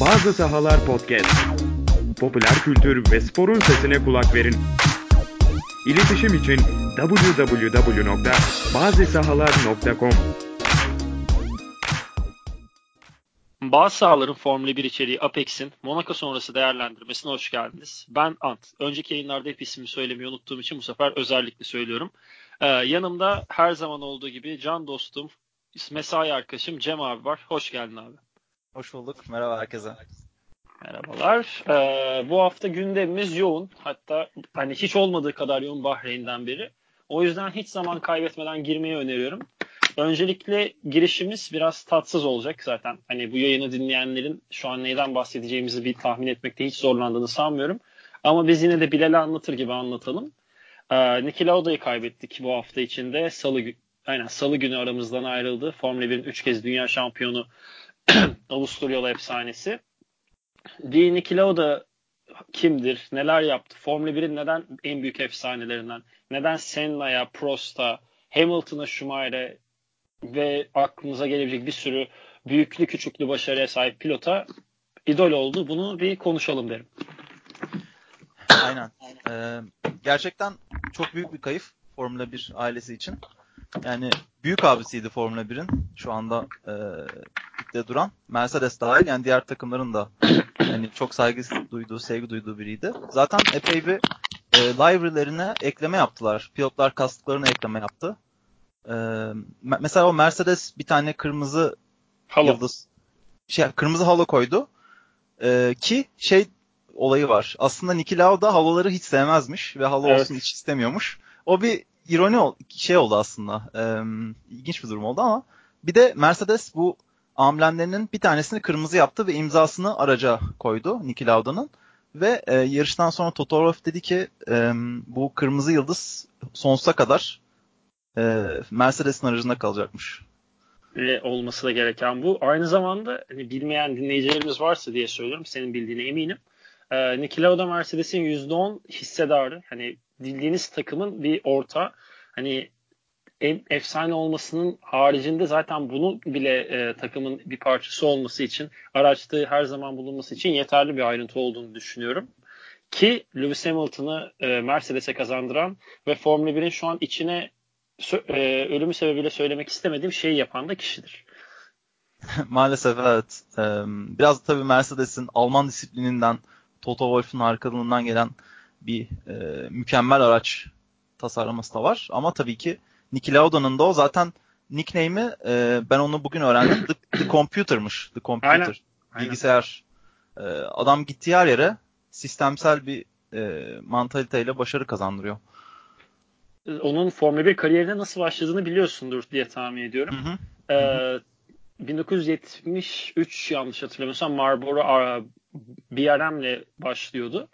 Bazı Sahalar Podcast. Popüler kültür ve sporun sesine kulak verin. İletişim için www.bazisahalar.com Bazı sahaların Formula 1 içeriği Apex'in Monaco sonrası değerlendirmesine hoş geldiniz. Ben Ant. Önceki yayınlarda hep ismimi söylemeyi unuttuğum için bu sefer özellikle söylüyorum. Ee, yanımda her zaman olduğu gibi can dostum, mesai arkadaşım Cem abi var. Hoş geldin abi. Hoş bulduk. Merhaba herkese. Merhabalar. Ee, bu hafta gündemimiz yoğun. Hatta hani hiç olmadığı kadar yoğun Bahreyn'den beri. O yüzden hiç zaman kaybetmeden girmeyi öneriyorum. Öncelikle girişimiz biraz tatsız olacak zaten. Hani bu yayını dinleyenlerin şu an neyden bahsedeceğimizi bir tahmin etmekte hiç zorlandığını sanmıyorum. Ama biz yine de Bilal'e anlatır gibi anlatalım. Ee, Niki Lauda'yı kaybettik bu hafta içinde. Salı, aynen, Salı günü aramızdan ayrıldı. Formula 1'in 3 kez dünya şampiyonu Avusturyalı efsanesi. Di Niki Lauda kimdir? Neler yaptı? Formula 1'in neden en büyük efsanelerinden? Neden Senna'ya, Prost'a, Hamilton'a, Schumacher'e ve aklımıza gelebilecek bir sürü büyüklü küçüklü başarıya sahip pilota idol oldu. Bunu bir konuşalım derim. Aynen. Ee, gerçekten çok büyük bir kayıp Formula 1 ailesi için. Yani büyük abisiydi Formula 1'in şu anda e, ligde duran. Mercedes dahil yani diğer takımların da yani çok saygı duyduğu, sevgi duyduğu biriydi. Zaten epey bir e, library'lerine ekleme yaptılar. Pilotlar kastıklarına ekleme yaptı. E, mesela o Mercedes bir tane kırmızı halo. yıldız şey kırmızı halo koydu. E, ki şey olayı var. Aslında Niki Lauda haloları hiç sevmezmiş ve halo evet. olsun hiç istemiyormuş. O bir ironi şey oldu aslında. E, ilginç bir durum oldu ama bir de Mercedes bu amblemlerinin bir tanesini kırmızı yaptı ve imzasını araca koydu Niki Lauda'nın. Ve e, yarıştan sonra Toto Wolff dedi ki e, bu kırmızı yıldız sonsuza kadar e, Mercedes'in aracında kalacakmış. Ve olması da gereken bu. Aynı zamanda hani bilmeyen dinleyicilerimiz varsa diye söylüyorum. Senin bildiğine eminim. E, Niki Lauda Mercedes'in %10 hissedarı. Hani bildiğiniz takımın bir orta. Hani en efsane olmasının haricinde zaten bunu bile e, takımın bir parçası olması için araçta her zaman bulunması için yeterli bir ayrıntı olduğunu düşünüyorum. Ki Lewis Hamilton'ı e, Mercedes'e kazandıran ve Formula 1'in şu an içine e, ölümü sebebiyle söylemek istemediğim şeyi yapan da kişidir. Maalesef evet. Ee, biraz tabii Mercedes'in Alman disiplininden Toto Wolff'un arkalığından gelen bir e, mükemmel araç tasarlaması da var. Ama tabii ki Niki Lauda'nın da o zaten nickname'i e, ben onu bugün öğrendim. The, the Computer'mış. The Computer. Aynen. Bilgisayar. E, adam gittiği her yere sistemsel bir e, mantaliteyle başarı kazandırıyor. Onun Formula 1 kariyerine nasıl başladığını biliyorsundur diye tahmin ediyorum. Hı hı. Ee, 1973 yanlış hatırlamıyorsam Marlboro BRM'le başlıyordu.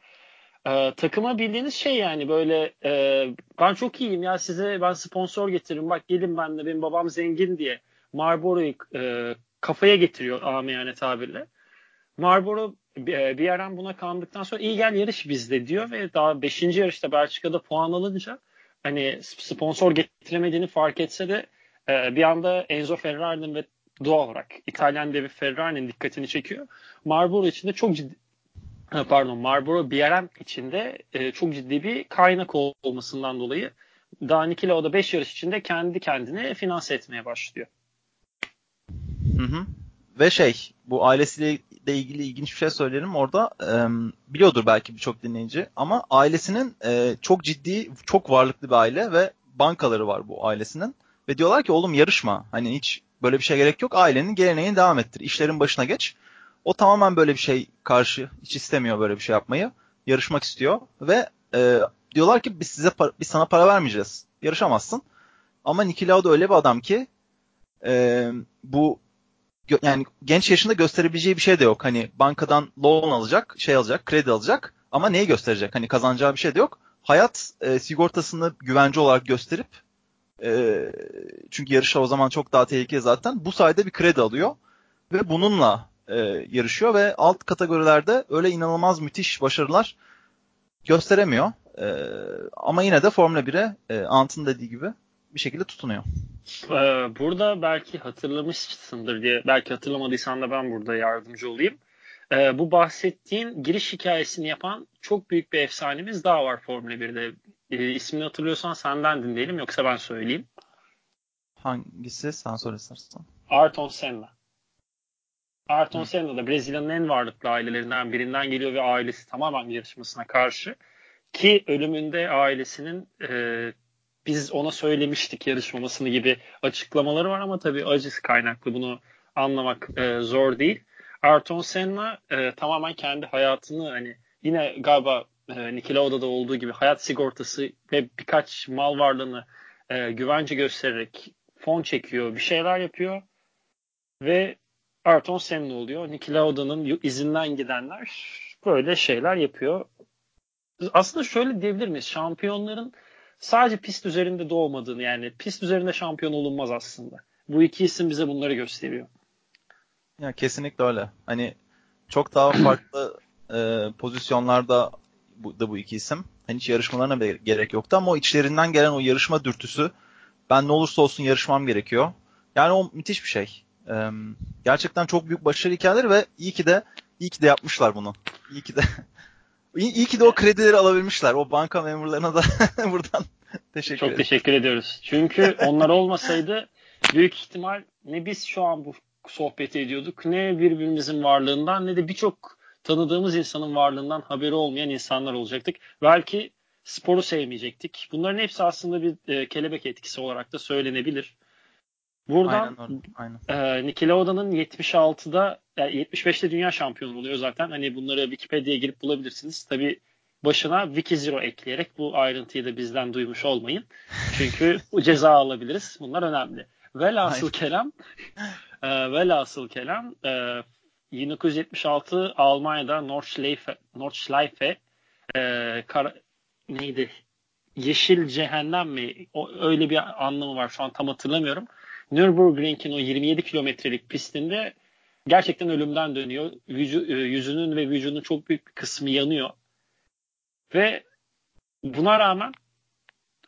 Ee, takıma bildiğiniz şey yani böyle e, ben çok iyiyim ya size ben sponsor getiririm bak gelin ben de benim babam zengin diye Marlboro'yu e, kafaya getiriyor amiyane tabirle. Marlboro e, bir yerden buna kandıktan sonra iyi gel yarış bizde diyor ve daha 5. yarışta Belçika'da puan alınca hani sponsor getiremediğini fark etse de e, bir anda Enzo Ferrari'nin ve doğal olarak İtalyan devi Ferrari'nin dikkatini çekiyor. Marlboro için de çok ciddi pardon Marlboro BRM içinde e, çok ciddi bir kaynak olmasından dolayı Danikila o da 5 yarış içinde kendi kendine finanse etmeye başlıyor. Hı hı. Ve şey bu ailesiyle de ilgili ilginç bir şey söyleyelim orada. E, biliyordur belki birçok dinleyici ama ailesinin e, çok ciddi çok varlıklı bir aile ve bankaları var bu ailesinin. Ve diyorlar ki oğlum yarışma hani hiç böyle bir şey gerek yok. Ailenin geleneğini devam ettir. İşlerin başına geç o tamamen böyle bir şey karşı hiç istemiyor böyle bir şey yapmayı. Yarışmak istiyor ve e, diyorlar ki biz size biz sana para vermeyeceğiz. Yarışamazsın. Ama Niki Lauda öyle bir adam ki e, bu yani genç yaşında gösterebileceği bir şey de yok. Hani bankadan loan alacak, şey alacak, kredi alacak ama neyi gösterecek? Hani kazanacağı bir şey de yok. Hayat e, sigortasını güvence olarak gösterip e, çünkü yarışa o zaman çok daha tehlikeli zaten. Bu sayede bir kredi alıyor ve bununla e, yarışıyor ve alt kategorilerde öyle inanılmaz müthiş başarılar gösteremiyor. E, ama yine de Formula 1'e e, Ant'ın dediği gibi bir şekilde tutunuyor. Ee, burada belki hatırlamışsındır diye, belki hatırlamadıysan da ben burada yardımcı olayım. e, bu bahsettiğin giriş hikayesini yapan çok büyük bir efsanemiz daha var Formula 1'de. E, ismini hatırlıyorsan senden dinleyelim yoksa ben söyleyeyim. Hangisi? Sen söyle istersen. Ayrton Senna. Ayrton. Senna da Brezilya'nın en varlıklı ailelerinden birinden geliyor ve ailesi tamamen yarışmasına karşı. Ki ölümünde ailesinin e, biz ona söylemiştik yarışmamasını gibi açıklamaları var ama tabii acısı kaynaklı bunu anlamak e, zor değil. Ayrton Senna e, tamamen kendi hayatını hani yine galiba e, Lauda'da olduğu gibi hayat sigortası ve birkaç mal varlığını e, güvence göstererek fon çekiyor, bir şeyler yapıyor ve Ayrton Senna oluyor. Niki Lauda'nın izinden gidenler böyle şeyler yapıyor. Aslında şöyle diyebilir miyiz? Şampiyonların sadece pist üzerinde doğmadığını yani pist üzerinde şampiyon olunmaz aslında. Bu iki isim bize bunları gösteriyor. Ya kesinlikle öyle. Hani çok daha farklı e, pozisyonlarda bu, da bu iki isim. Hani hiç yarışmalarına bile gerek yoktu ama o içlerinden gelen o yarışma dürtüsü ben ne olursa olsun yarışmam gerekiyor. Yani o müthiş bir şey. Ee, gerçekten çok büyük başarı hikayeleri ve iyi ki de iyi ki de yapmışlar bunu. İyi ki de iyi, iyi ki de o kredileri alabilmişler. O banka memurlarına da buradan teşekkür Çok ederim. teşekkür ediyoruz. Çünkü onlar olmasaydı büyük ihtimal ne biz şu an bu sohbeti ediyorduk ne birbirimizin varlığından ne de birçok tanıdığımız insanın varlığından haberi olmayan insanlar olacaktık. Belki sporu sevmeyecektik. Bunların hepsi aslında bir e, kelebek etkisi olarak da söylenebilir. Buradan aynen, aynen. E, Niki Lauda'nın 76'da yani 75'te dünya şampiyonu oluyor zaten. Hani bunları Wikipedia'ya girip bulabilirsiniz. Tabi başına Wiki Zero ekleyerek bu ayrıntıyı da bizden duymuş olmayın. Çünkü ceza alabiliriz. Bunlar önemli. Velhasıl kelam e, velhasıl kelam e, 1976 Almanya'da Nordschleife, Nordschleife e, kar, neydi? Yeşil cehennem mi? O, öyle bir anlamı var. Şu an tam hatırlamıyorum. Nürburgring'in o 27 kilometrelik pistinde gerçekten ölümden dönüyor. Yüzü, e, yüzünün ve vücudunun çok büyük bir kısmı yanıyor. Ve buna rağmen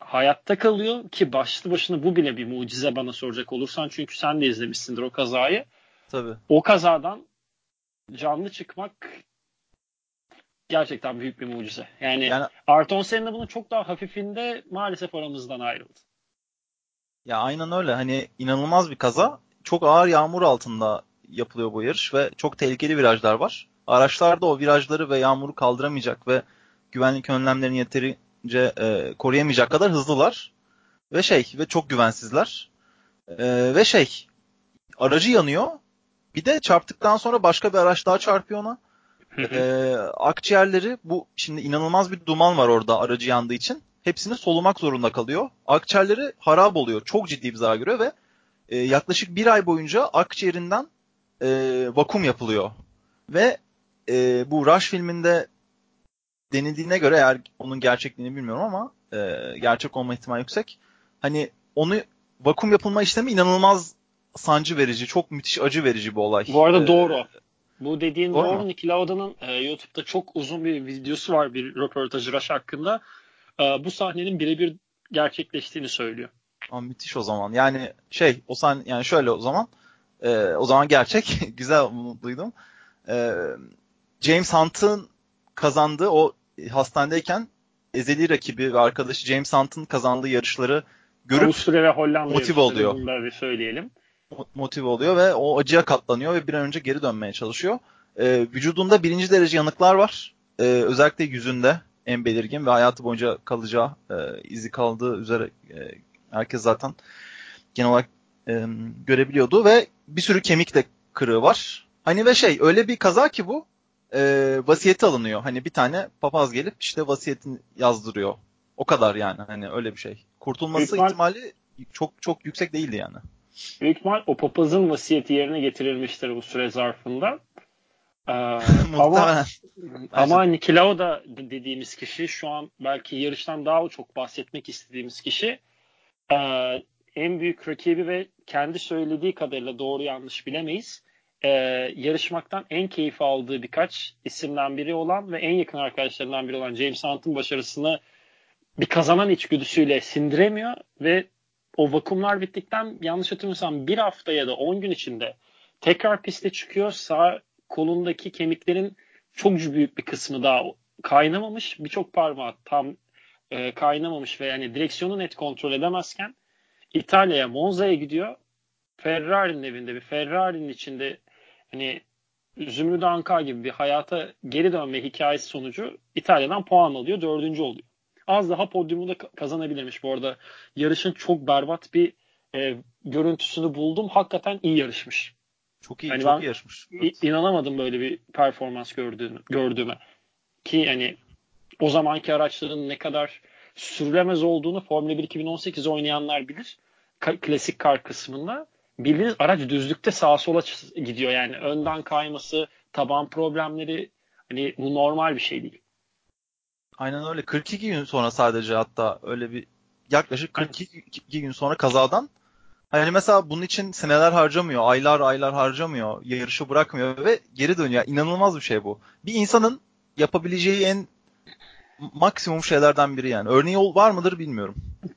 hayatta kalıyor ki başlı başına bu bile bir mucize bana soracak olursan çünkü sen de izlemişsindir o kazayı. Tabii. O kazadan canlı çıkmak gerçekten büyük bir mucize. Yani, yani Arton Senna bunun çok daha hafifinde maalesef aramızdan ayrıldı. Ya aynen öyle. Hani inanılmaz bir kaza. Çok ağır yağmur altında yapılıyor bu yarış ve çok tehlikeli virajlar var. Araçlar da o virajları ve yağmuru kaldıramayacak ve güvenlik önlemlerini yeterince e, koruyamayacak kadar hızlılar. Ve şey ve çok güvensizler. E, ve şey aracı yanıyor. Bir de çarptıktan sonra başka bir araç daha çarpıyor ona. e, akciğerleri bu şimdi inanılmaz bir duman var orada aracı yandığı için hepsini solumak zorunda kalıyor. Akciğerleri harap oluyor. Çok ciddi bir zarar görüyor ve e, yaklaşık bir ay boyunca akciğerinden e, vakum yapılıyor. Ve e, bu Rush filminde denildiğine göre eğer onun gerçekliğini bilmiyorum ama e, gerçek olma ihtimali yüksek. Hani onu vakum yapılma işlemi inanılmaz sancı verici, çok müthiş acı verici bir olay. Bu arada ee, doğru. Bu dediğin doğru. doğru. Nick Lauda'nın e, YouTube'da çok uzun bir videosu var bir röportajı Rush hakkında. E, bu sahnenin birebir gerçekleştiğini söylüyor. Aa, müthiş o zaman. Yani şey o sahne yani şöyle o zaman e, o zaman gerçek. Güzel duydum. E, James Hunt'ın kazandığı o hastanedeyken ezeli rakibi ve arkadaşı James Hunt'ın kazandığı yarışları görüp Avusturya ve Hollanda motive oluyor. Bunu bir söyleyelim. Motive oluyor ve o acıya katlanıyor ve bir an önce geri dönmeye çalışıyor. E, vücudunda birinci derece yanıklar var. E, özellikle yüzünde en belirgin ve hayatı boyunca kalacağı e, izi kaldığı üzere e, herkes zaten genel olarak e, görebiliyordu ve bir sürü kemik de kırığı var. Hani ve şey öyle bir kaza ki bu e, vasiyeti alınıyor. Hani bir tane papaz gelip işte vasiyetini yazdırıyor. O kadar yani hani öyle bir şey. Kurtulması ihtimal, ihtimali çok çok yüksek değildi yani. Büyük ihtimal o papazın vasiyeti yerine getirilmiştir bu süre zarfında. Ee, ama ama Niki Lauda dediğimiz kişi şu an belki yarıştan daha çok bahsetmek istediğimiz kişi e, en büyük rakibi ve kendi söylediği kadarıyla doğru yanlış bilemeyiz. E, yarışmaktan en keyif aldığı birkaç isimden biri olan ve en yakın arkadaşlarından biri olan James Hunt'ın başarısını bir kazanan içgüdüsüyle sindiremiyor ve o vakumlar bittikten yanlış hatırlamıyorsam bir hafta ya da 10 gün içinde tekrar piste çıkıyor. Sağ kolundaki kemiklerin çok büyük bir kısmı daha kaynamamış. Birçok parmağı tam e, kaynamamış ve yani direksiyonu net kontrol edemezken İtalya'ya Monza'ya gidiyor. Ferrari'nin evinde bir Ferrari'nin içinde hani Zümrüt Anka gibi bir hayata geri dönme hikayesi sonucu İtalya'dan puan alıyor. Dördüncü oluyor. Az daha podyumu da kazanabilirmiş. Bu arada yarışın çok berbat bir e, görüntüsünü buldum. Hakikaten iyi yarışmış. Çok iyi, yani çok iyi yarışmış. Evet. İnanamadım böyle bir performans gördüğümü, gördüğüme. Ki hani o zamanki araçların ne kadar sürülemez olduğunu Formula 1 2018 oynayanlar bilir. Ka- klasik kar kısmında. Bildiğiniz araç düzlükte sağa sola gidiyor yani. Önden kayması, taban problemleri hani bu normal bir şey değil. Aynen öyle. 42 gün sonra sadece hatta öyle bir yaklaşık 42 gün sonra kazadan hani mesela bunun için seneler harcamıyor, aylar aylar harcamıyor, yarışı bırakmıyor ve geri dönüyor. İnanılmaz bir şey bu. Bir insanın yapabileceği en maksimum şeylerden biri yani. Örneği var mıdır bilmiyorum.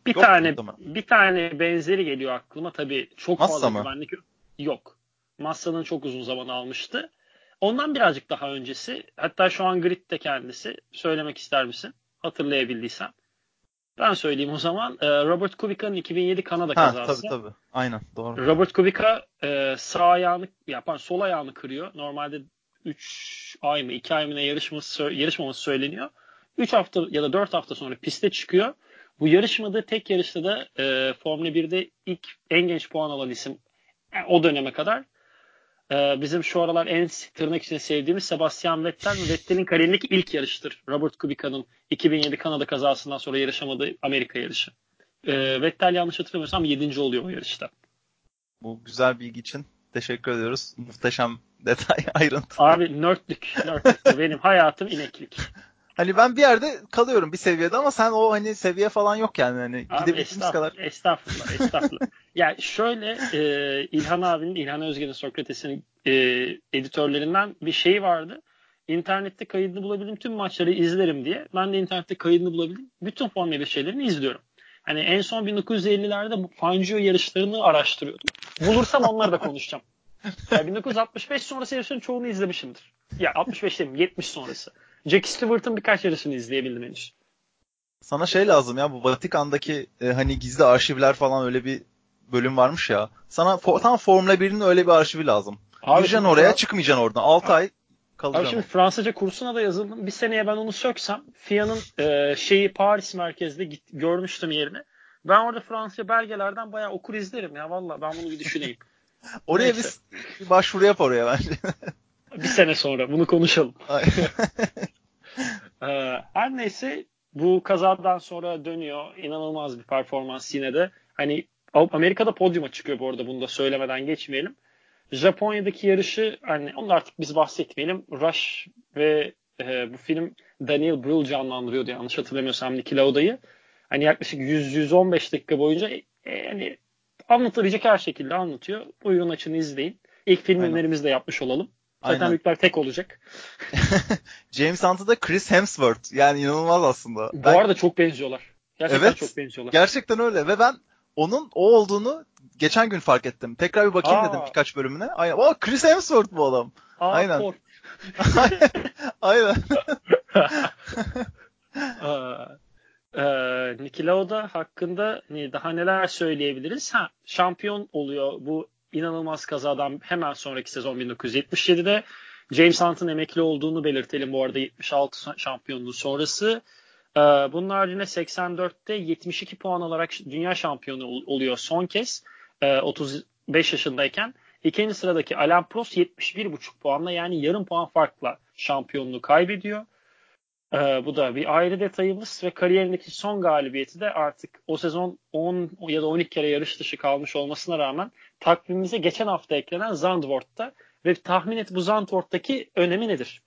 Bir yok tane bir tane benzeri geliyor aklıma tabii çok Massa fazla mı? güvenlik yok. Massa'nın çok uzun zaman almıştı. Ondan birazcık daha öncesi hatta şu an gridde kendisi söylemek ister misin? Hatırlayabildiysen. Ben söyleyeyim o zaman. Ee, Robert Kubica'nın 2007 Kanada ha, kazası. Tabii tabii. Aynen doğru. Robert Kubica e, sağ ayağını yapan sol ayağını kırıyor. Normalde 3 ay mı 2 ay mı ne yarışması, yarışmaması söyleniyor. 3 hafta ya da 4 hafta sonra piste çıkıyor. Bu yarışmada tek yarışta da e, Formula 1'de ilk en genç puan alan isim yani o döneme kadar e, bizim şu aralar en tırnak için sevdiğimiz Sebastian Vettel Vettel'in kariyerindeki ilk yarıştır. Robert Kubica'nın 2007 Kanada kazasından sonra yarışamadığı Amerika yarışı. E, Vettel yanlış hatırlamıyorsam 7. oluyor o yarışta. Bu güzel bilgi için teşekkür ediyoruz. Muhteşem detay ayrıntı. Abi nörtlük. nörtlük. Benim hayatım ineklik. Hani ben bir yerde kalıyorum bir seviyede ama sen o hani seviye falan yok yani. Hani Abi gidebildiğimiz kadar. Estağfurullah, estağfurullah. yani şöyle e, İlhan abinin, İlhan Özgen'in Sokrates'in e, editörlerinden bir şey vardı. İnternette kaydını bulabildiğim tüm maçları izlerim diye. Ben de internette kaydını bulabildim. Bütün Formula 1 şeylerini izliyorum. Hani en son 1950'lerde bu Fangio yarışlarını araştırıyordum. Bulursam onları da konuşacağım. Yani 1965 sonrası yarışların çoğunu izlemişimdir. Ya 65 değil 70 sonrası. Jack Stewart'ın birkaç yarışını izleyebildim henüz. Sana şey lazım ya bu Vatikan'daki e, hani gizli arşivler falan öyle bir bölüm varmış ya. Sana for, tam Formula 1'in öyle bir arşivi lazım. Abi Gireceksin oraya ya... çıkmayacaksın oradan. 6 ay kalacaksın. Abi şimdi Fransızca kursuna da yazıldım. Bir seneye ben onu söksem FIA'nın e, şeyi Paris merkezde git, görmüştüm yerini. Ben orada Fransızca belgelerden bayağı okur izlerim ya valla ben bunu bir düşüneyim. oraya bir, bir başvuru yap oraya bence. bir sene sonra bunu konuşalım. Ee, her neyse bu kazadan sonra dönüyor. İnanılmaz bir performans yine de. Hani Amerika'da podyuma çıkıyor bu arada bunu da söylemeden geçmeyelim. Japonya'daki yarışı hani onu artık biz bahsetmeyelim. Rush ve e, bu film Daniel Brühl canlandırıyordu yanlış hatırlamıyorsam Niki Lauda'yı. Hani yaklaşık 100-115 dakika boyunca e, hani anlatabilecek her şekilde anlatıyor. Buyurun açın izleyin. İlk film önerimizi de yapmış olalım. Zaten Aynen. büyükler tek olacak. James Hunt'ı da Chris Hemsworth. Yani inanılmaz aslında. Bu ben... arada çok benziyorlar. Gerçekten evet, çok benziyorlar. Gerçekten öyle ve ben onun o olduğunu geçen gün fark ettim. Tekrar bir bakayım Aa. dedim birkaç bölümüne. Aynen. Oh, Chris Hemsworth bu adam. Aa, Aynen. Aynen. Ee, Niki Lauda hakkında daha neler söyleyebiliriz? Ha, şampiyon oluyor bu inanılmaz kazadan hemen sonraki sezon 1977'de. James Hunt'ın emekli olduğunu belirtelim bu arada 76 şampiyonluğu sonrası. Ee, bunun haricinde 84'te 72 puan alarak dünya şampiyonu oluyor son kez. 35 ee, yaşındayken. İkinci sıradaki Alain Prost 71,5 puanla yani yarım puan farkla şampiyonluğu kaybediyor. Ee, bu da bir ayrı detayımız ve kariyerindeki son galibiyeti de artık o sezon 10 ya da 12 kere yarış dışı kalmış olmasına rağmen takvimimize geçen hafta eklenen Zandvoort'ta ve tahmin et bu Zandvoort'taki önemi nedir?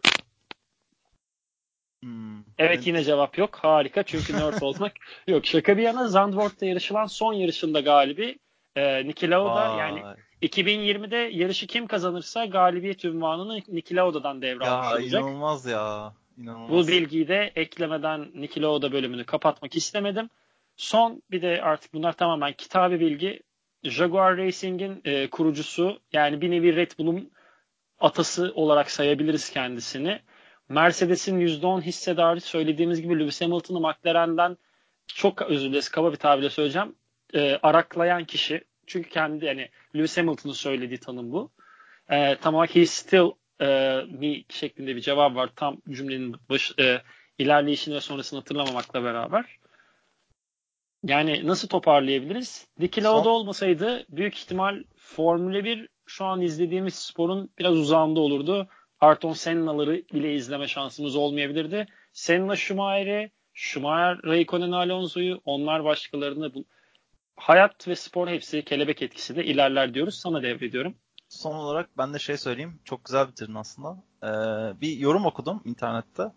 Hmm, evet yine cevap yok. Harika çünkü nerd olmak yok. Şaka bir yana Zandvoort'ta yarışılan son yarışında galibi e, Niki Lauda yani 2020'de yarışı kim kazanırsa galibiyet ünvanını Niki Lauda'dan devralmış olacak. Ya inanılmaz ya. İnanılmaz. Bu bilgiyi de eklemeden Lauda bölümünü kapatmak istemedim. Son bir de artık bunlar tamamen kitabi bilgi. Jaguar Racing'in e, kurucusu yani bir nevi Red Bull'un atası olarak sayabiliriz kendisini. Mercedes'in %10 hissedarı söylediğimiz gibi Lewis Hamilton'ı McLaren'den çok özür dileriz kaba bir tabirle söyleyeceğim. E, araklayan kişi. Çünkü kendi yani Lewis Hamilton'ın söylediği tanım bu. E, tamam he still e, me şeklinde bir cevap var. Tam cümlenin baş, e, ilerleyişini ve sonrasını hatırlamamakla beraber. Yani nasıl toparlayabiliriz? Niki Lauda olmasaydı büyük ihtimal Formula 1 şu an izlediğimiz sporun biraz uzağında olurdu. Ayrton Senna'ları bile izleme şansımız olmayabilirdi. Senna Schumacher'i, Schumacher Raikkonen Alonso'yu, onlar başkalarını bu hayat ve spor hepsi kelebek etkisinde ilerler diyoruz. Sana devrediyorum. Son olarak ben de şey söyleyeyim. Çok güzel bitirdin aslında. Ee, bir yorum okudum internette.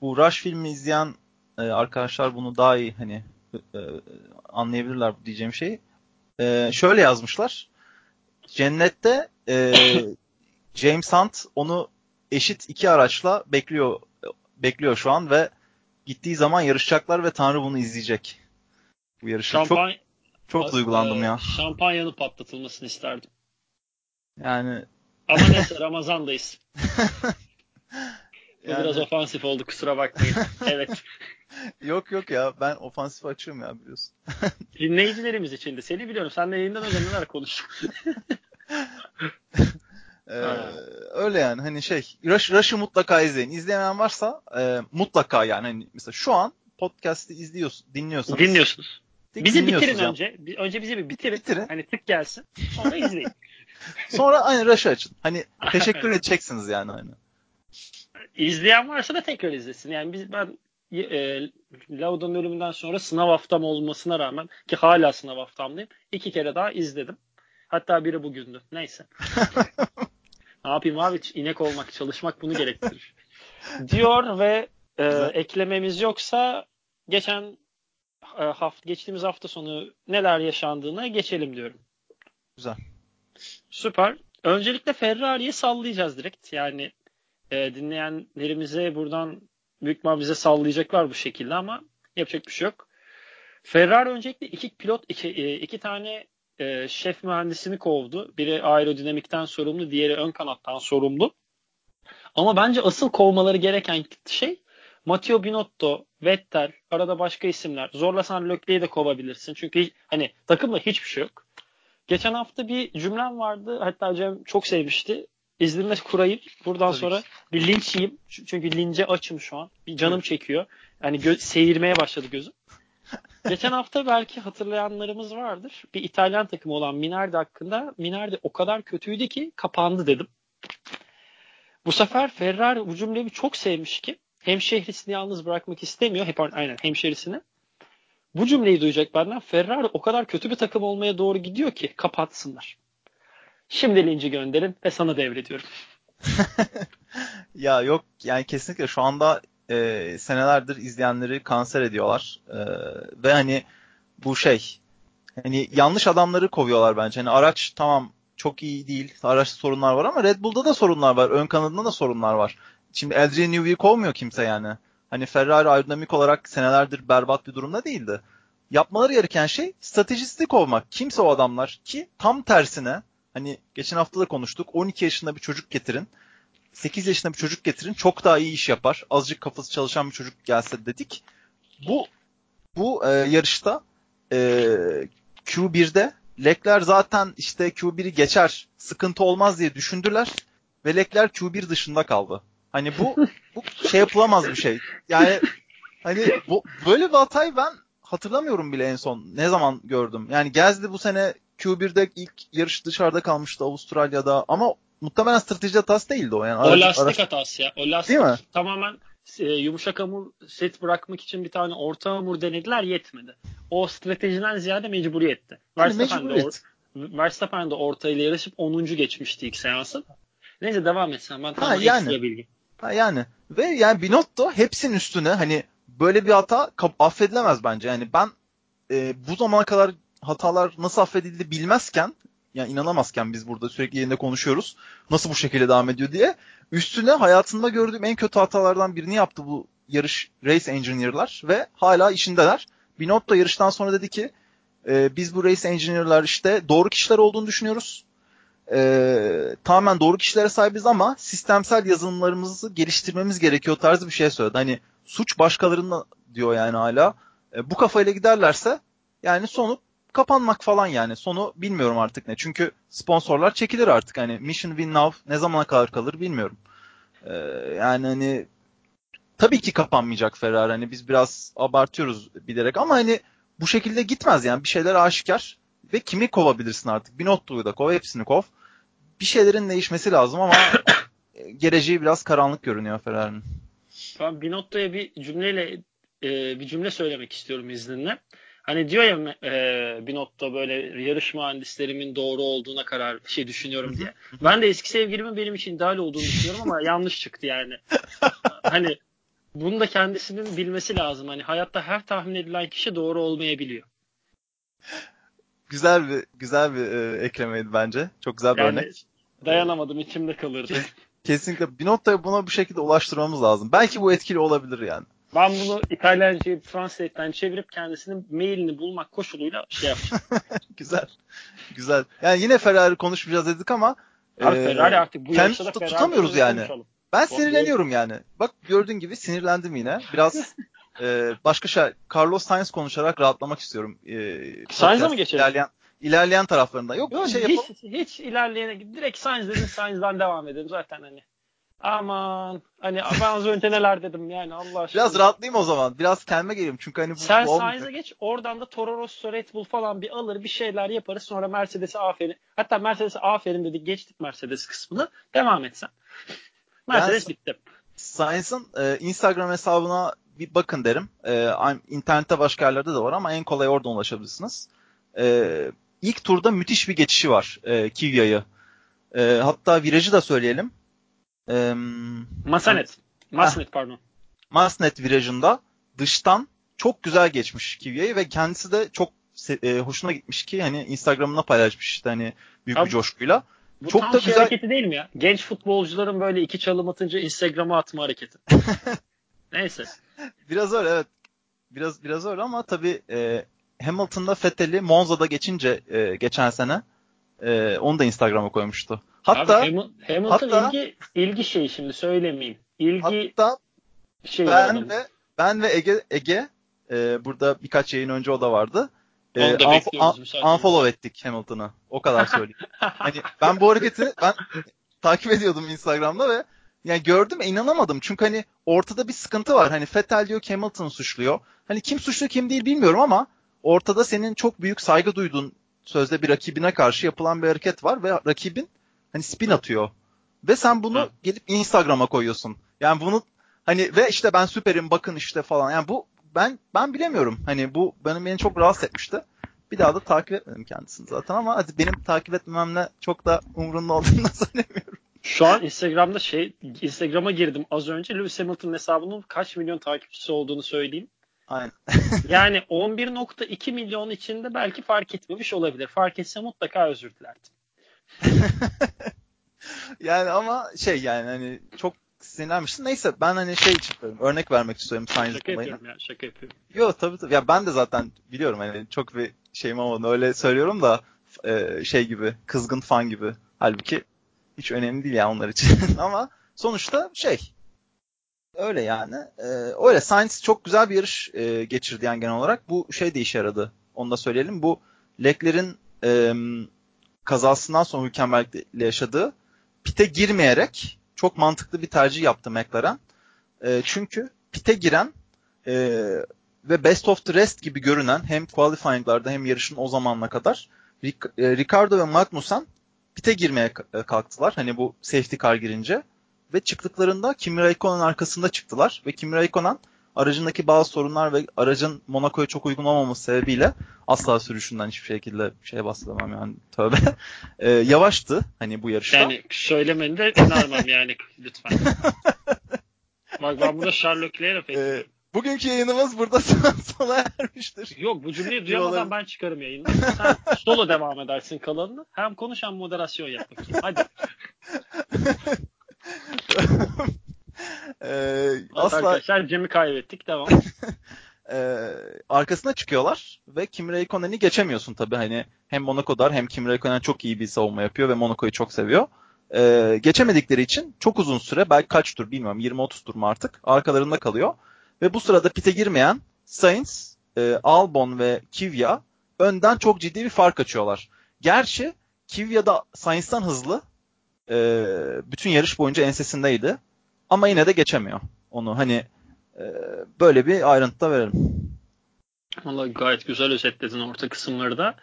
Bu Rush filmi izleyen e, arkadaşlar bunu daha iyi hani e, anlayabilirler diyeceğim şeyi. E, şöyle yazmışlar. Cennette e, James Hunt onu eşit iki araçla bekliyor bekliyor şu an ve gittiği zaman yarışacaklar ve Tanrı bunu izleyecek. Bu yarışı. Şampan... Çok, çok duygulandım ya. Şampanyanın patlatılmasını isterdim. Yani ama neyse Ramazan'dayız. Bu yani... biraz ofansif oldu kusura bakmayın. evet. yok yok ya ben ofansif açığım ya biliyorsun. Dinleyicilerimiz için de seni biliyorum. Sen de yayından önce neler konuştun. ee, öyle yani hani şey Rush, Rush'ı mutlaka izleyin. İzlemeyen varsa e, mutlaka yani hani mesela şu an podcast'i izliyorsun, dinliyorsunuz. Dinliyorsunuz. Bizi bitirin ya. önce. Önce bizi bir bitirin. bitirin. Hani tık gelsin. Sonra izleyin. Sonra aynı Rush'ı açın. Hani teşekkür edeceksiniz yani hani. İzleyen varsa da tekrar izlesin. Yani biz ben e, Lauda'nın ölümünden sonra sınav haftam olmasına rağmen ki hala sınav haftamdayım. iki kere daha izledim. Hatta biri bugündü. Neyse. ne yapayım abi? inek olmak, çalışmak bunu gerektirir. Diyor ve e, eklememiz yoksa geçen e, hafta geçtiğimiz hafta sonu neler yaşandığına geçelim diyorum. Güzel. Süper. Öncelikle Ferrari'yi sallayacağız direkt. Yani e, dinleyenlerimize buradan büyük bize sallayacaklar bu şekilde ama yapacak bir şey yok. Ferrari öncelikle iki pilot, iki, e, iki tane e, şef mühendisini kovdu. Biri aerodinamikten sorumlu, diğeri ön kanattan sorumlu. Ama bence asıl kovmaları gereken şey Matteo Binotto, Vettel, arada başka isimler. Zorlasan Leclerc'i de kovabilirsin. Çünkü hani takımda hiçbir şey yok. Geçen hafta bir cümlem vardı. Hatta Cem çok sevmişti. İzninle kurayım. Buradan Tabii sonra ki. bir linç yiyeyim. Çünkü lince açım şu an. Bir canım çekiyor. Yani gö- seyirmeye başladı gözüm. Geçen hafta belki hatırlayanlarımız vardır. Bir İtalyan takımı olan Minardi hakkında Minardi o kadar kötüydü ki kapandı dedim. Bu sefer Ferrari bu cümleyi çok sevmiş ki hemşehrisini yalnız bırakmak istemiyor. Hep aynen hemşehrisini. Bu cümleyi duyacak benden. Ferrari o kadar kötü bir takım olmaya doğru gidiyor ki kapatsınlar. Şimdi linci gönderin ve sana devrediyorum. ya yok yani kesinlikle şu anda e, senelerdir izleyenleri kanser ediyorlar. E, ve hani bu şey hani yanlış adamları kovuyorlar bence. Hani araç tamam çok iyi değil. Araç sorunlar var ama Red Bull'da da sorunlar var. Ön kanadında da sorunlar var. Şimdi Adrian Newey'i kovmuyor kimse yani. Hani Ferrari aerodinamik olarak senelerdir berbat bir durumda değildi. Yapmaları gereken şey stratejistik kovmak. Kimse o adamlar ki tam tersine hani geçen hafta da konuştuk 12 yaşında bir çocuk getirin 8 yaşında bir çocuk getirin çok daha iyi iş yapar. Azıcık kafası çalışan bir çocuk gelse dedik. Bu bu e, yarışta e, Q1'de Lekler zaten işte Q1'i geçer sıkıntı olmaz diye düşündüler ve Lekler Q1 dışında kaldı. Hani bu bu şey yapılamaz bir şey. Yani hani bu, böyle bir hatayı ben hatırlamıyorum bile en son. Ne zaman gördüm. Yani Gezdi bu sene Q1'de ilk yarış dışarıda kalmıştı Avustralya'da ama muhtemelen strateji hatası değildi o. Yani o lastik araç... hatası ya. O lastik Değil mi? tamamen e, yumuşak hamur set bırakmak için bir tane orta hamur denediler yetmedi. O stratejiden ziyade mecburiyetti. Yani Verstappen, mecburiyet. de or, Verstappen de ortayla yarışıp 10. geçmişti ilk seansın. Neyse devam etsen ben tam yani. ekstra bilgi. Ha yani ve yani Binotto hepsinin üstüne hani böyle bir hata affedilemez bence. Yani ben e, bu zamana kadar hatalar nasıl affedildi bilmezken yani inanamazken biz burada sürekli yerinde konuşuyoruz. Nasıl bu şekilde devam ediyor diye. Üstüne hayatımda gördüğüm en kötü hatalardan birini yaptı bu yarış race engineer'lar ve hala işindeler. Binotto yarıştan sonra dedi ki e, biz bu race engineer'lar işte doğru kişiler olduğunu düşünüyoruz. E, tamamen doğru kişilere sahibiz ama sistemsel yazılımlarımızı geliştirmemiz gerekiyor tarzı bir şey söyledi. Hani suç başkalarında diyor yani hala. E, bu kafayla giderlerse yani sonu kapanmak falan yani. Sonu bilmiyorum artık ne. Çünkü sponsorlar çekilir artık. Hani Mission Win Now ne zamana kadar kalır bilmiyorum. Ee, yani hani tabii ki kapanmayacak Ferrari. Hani biz biraz abartıyoruz bilerek ama hani bu şekilde gitmez yani. Bir şeyler aşikar ve kimi kovabilirsin artık? Binotto'yu da kov, hepsini kov. Bir şeylerin değişmesi lazım ama geleceği biraz karanlık görünüyor Ferrari'nin. Ben Binotto'ya bir cümleyle e, bir cümle söylemek istiyorum izninle. Hani diyor ya e, Binotto böyle yarış mühendislerimin doğru olduğuna karar şey düşünüyorum diye. Ben de eski sevgilimin benim için ideal olduğunu düşünüyorum ama yanlış çıktı yani. hani bunu da kendisinin bilmesi lazım. Hani hayatta her tahmin edilen kişi doğru olmayabiliyor. Güzel bir güzel bir e, eklemeydi bence. Çok güzel bir yani, örnek. Dayanamadım içimde kalırdı. Kesinlikle Binotto'ya buna bu şekilde ulaştırmamız lazım. Belki bu etkili olabilir yani. Ben bunu İtalyanca'yı Translate'den çevirip kendisinin mailini bulmak koşuluyla şey yapacağım. güzel. Güzel. Yani yine Ferrari konuşmayacağız dedik ama Abi e, Ferrari artık bu yarışta da Ferrari tutamıyoruz yani. Konuşalım. Ben sinirleniyorum yani. Bak gördüğün gibi sinirlendim yine. Biraz e, başka şey Carlos Sainz konuşarak rahatlamak istiyorum. E, Sainz'a mı geçelim? İlerleyen, ilerleyen taraflarında. Yok, Yok şey hiç, yapalım. Hiç ilerleyene direkt Sainz dedin Sainz'dan devam edelim zaten hani. Aman hani ben az önce neler dedim yani Allah aşkına. Biraz rahatlayayım o zaman. Biraz kendime geleyim çünkü hani bu Sen bu Sainz'e geç oradan da Toro Rosso Red Bull falan bir alır bir şeyler yaparız sonra Mercedes'e aferin. Hatta Mercedes'e aferin dedik geçtik Mercedes kısmını. Devam et sen. Mercedes ben, bitti. Sainz'ın e, Instagram hesabına bir bakın derim. E, internette başka yerlerde de var ama en kolay oradan ulaşabilirsiniz. E, ilk turda müthiş bir geçişi var e, Kivya'yı. E, hatta virajı da söyleyelim. E, Masanet. Masnet pardon. Masnet virajında dıştan çok güzel geçmiş Kivya'yı ve kendisi de çok e, hoşuna gitmiş ki hani Instagram'ına paylaşmış işte hani büyük Abi, bir coşkuyla. Bu çok tam da şey güzel hareketi değil mi ya? Genç futbolcuların böyle iki çalım atınca Instagram'a atma hareketi. Neyse. Biraz öyle evet. Biraz biraz öyle ama tabii e, Hamilton'da Fettel'i Monza'da geçince e, geçen sene e, onu da Instagram'a koymuştu. Hatta Abi, Hamilton hatta, ilgi ilgi şeyi şimdi söylemeyeyim. İlgi hatta şey ben ve ben ve Ege Ege e, burada birkaç yayın önce o da vardı. E, unf- unfollow ettik Hamilton'ı. O kadar söyleyeyim. hani ben bu hareketi ben takip ediyordum Instagram'da ve yani gördüm inanamadım. Çünkü hani ortada bir sıkıntı var. Hani Vettel diyor Hamilton suçluyor. Hani kim suçlu kim değil bilmiyorum ama ortada senin çok büyük saygı duyduğun sözde bir rakibine karşı yapılan bir hareket var ve rakibin hani spin atıyor. Ve sen bunu Hı. gelip Instagram'a koyuyorsun. Yani bunu hani ve işte ben süperim bakın işte falan. Yani bu ben ben bilemiyorum. Hani bu benim beni çok rahatsız etmişti. Bir daha da takip etmedim kendisini zaten ama hadi benim takip etmemle çok da umurunda olduğunu zannetmiyorum. Şu an Instagram'da şey Instagram'a girdim az önce Lewis Hamilton hesabının kaç milyon takipçisi olduğunu söyleyeyim. Aynen. yani 11.2 milyon içinde belki fark etmemiş olabilir. Fark etse mutlaka özür dilerdim. yani ama şey yani hani çok sinirlenmiştim. Neyse ben hani şey için örnek vermek istiyorum Sainz Şaka olayına. yapıyorum ya şaka yapıyorum. Yok tabii tabii. Ya ben de zaten biliyorum hani çok bir şeyim olmadı öyle söylüyorum da e, şey gibi kızgın fan gibi. Halbuki hiç önemli değil yani onlar için. Ama sonuçta şey öyle yani. E, öyle Sainz çok güzel bir yarış e, geçirdi yani genel olarak. Bu şey de işe yaradı. Onu da söyleyelim. Bu Leclerc'in e, kazasından sonra Hülkenberg'le yaşadığı pite girmeyerek çok mantıklı bir tercih yaptı McLaren. E, çünkü pite giren e, ve best of the rest gibi görünen hem qualifying'larda hem yarışın o zamanına kadar Ricardo ve Magnussen pite girmeye e, kalktılar. Hani bu safety car girince. Ve çıktıklarında Kimi Raikkonen arkasında çıktılar. Ve Kimi Raikkonen aracındaki bazı sorunlar ve aracın Monaco'ya çok uygun olmaması sebebiyle asla sürüşünden hiçbir şekilde şeye bahsedemem yani tövbe. Ee, yavaştı hani bu yarışta. Yani söylemeni de önermem yani lütfen. Bak ben burada Sherlock Leclerc'e Bugünkü yayınımız burada sona ermiştir. Yok bu cümleyi duyamadan ben çıkarım yayını. Sen solo devam edersin kalanını. Hem konuş hem moderasyon yap bakayım. Hadi. ee, asla... Arkadaşlar Cem'i kaybettik. Devam. ee, arkasına çıkıyorlar ve Kimi Raikkonen'i geçemiyorsun tabii hani hem Monaco'da hem Kimi Raikkonen çok iyi bir savunma yapıyor ve Monaco'yu çok seviyor. Ee, geçemedikleri için çok uzun süre belki kaç tur bilmiyorum 20-30 tur mu artık arkalarında kalıyor. Ve bu sırada pite girmeyen Sainz, e, Albon ve Kvyat önden çok ciddi bir fark açıyorlar. Gerçi Kvyat da Sainz'tan hızlı. E, bütün yarış boyunca ensesindeydi. Ama yine de geçemiyor onu. Hani e, böyle bir ayrıntı da verelim. Valla gayet güzel özetledin orta kısımları da.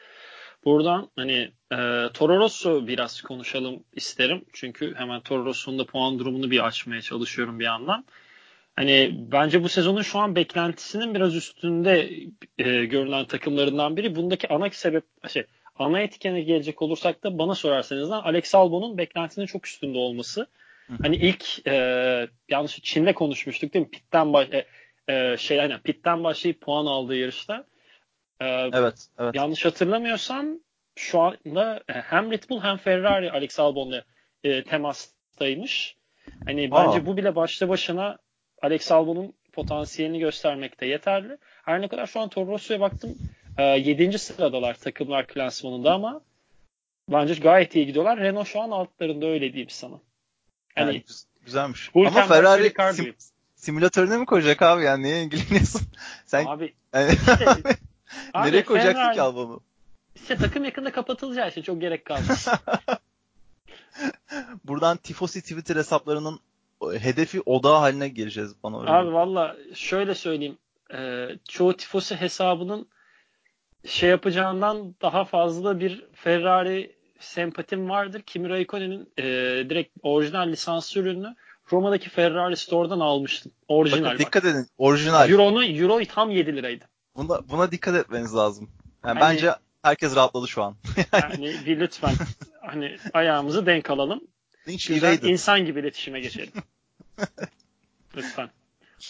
Buradan hani e, Toro Rosso biraz konuşalım isterim. Çünkü hemen Toro Rosso'nun da puan durumunu bir açmaya çalışıyorum bir yandan. Hani bence bu sezonun şu an beklentisinin biraz üstünde e, görülen takımlarından biri. Bundaki ana sebep şey ana etkene gelecek olursak da bana sorarsanız da Alex Albon'un beklentinin çok üstünde olması. Hani ilk e, yanlış Çin'de konuşmuştuk değil mi? Pitten baş, e, e, şey aynen pitten başlayıp puan aldığı yarışta. E, evet, evet. Yanlış hatırlamıyorsam şu anda e, hem Red Bull hem Ferrari Alex Albon'la e, temastaymış. Hani bence Aa. bu bile başta başına Alex Albon'un potansiyelini göstermekte yeterli. Her ne kadar şu an Toro Rosso'ya baktım e, 7. sıradalar takımlar klasmanında ama bence gayet iyi gidiyorlar. Renault şu an altlarında öyle diyeyim sana. Yani, yani güzelmiş. Ama Ferrari sim, simülatörüne mi koyacak abi yani niye ilgileniyorsun? Sen abi, yani, işte, nereye abi, koyacaksın Ferrari, ki albümü? İşte takım yakında kapatılacağı için çok gerek kalmaz. Buradan Tifosi Twitter hesaplarının hedefi odağı haline geleceğiz bana öyle. Abi valla şöyle söyleyeyim. E, çoğu Tifosi hesabının şey yapacağından daha fazla bir Ferrari sempatim vardır. Kimi Raikkonen'in e, direkt orijinal lisans ürünü Roma'daki Ferrari Store'dan almıştım. Orijinal. Bakın, dikkat edin. Orijinal. Euro'nun Euro tam 7 liraydı. Buna, buna dikkat etmeniz lazım. Yani, yani bence herkes rahatladı şu an. yani bir lütfen hani ayağımızı denk alalım. Güzel insan gibi iletişime geçelim. lütfen.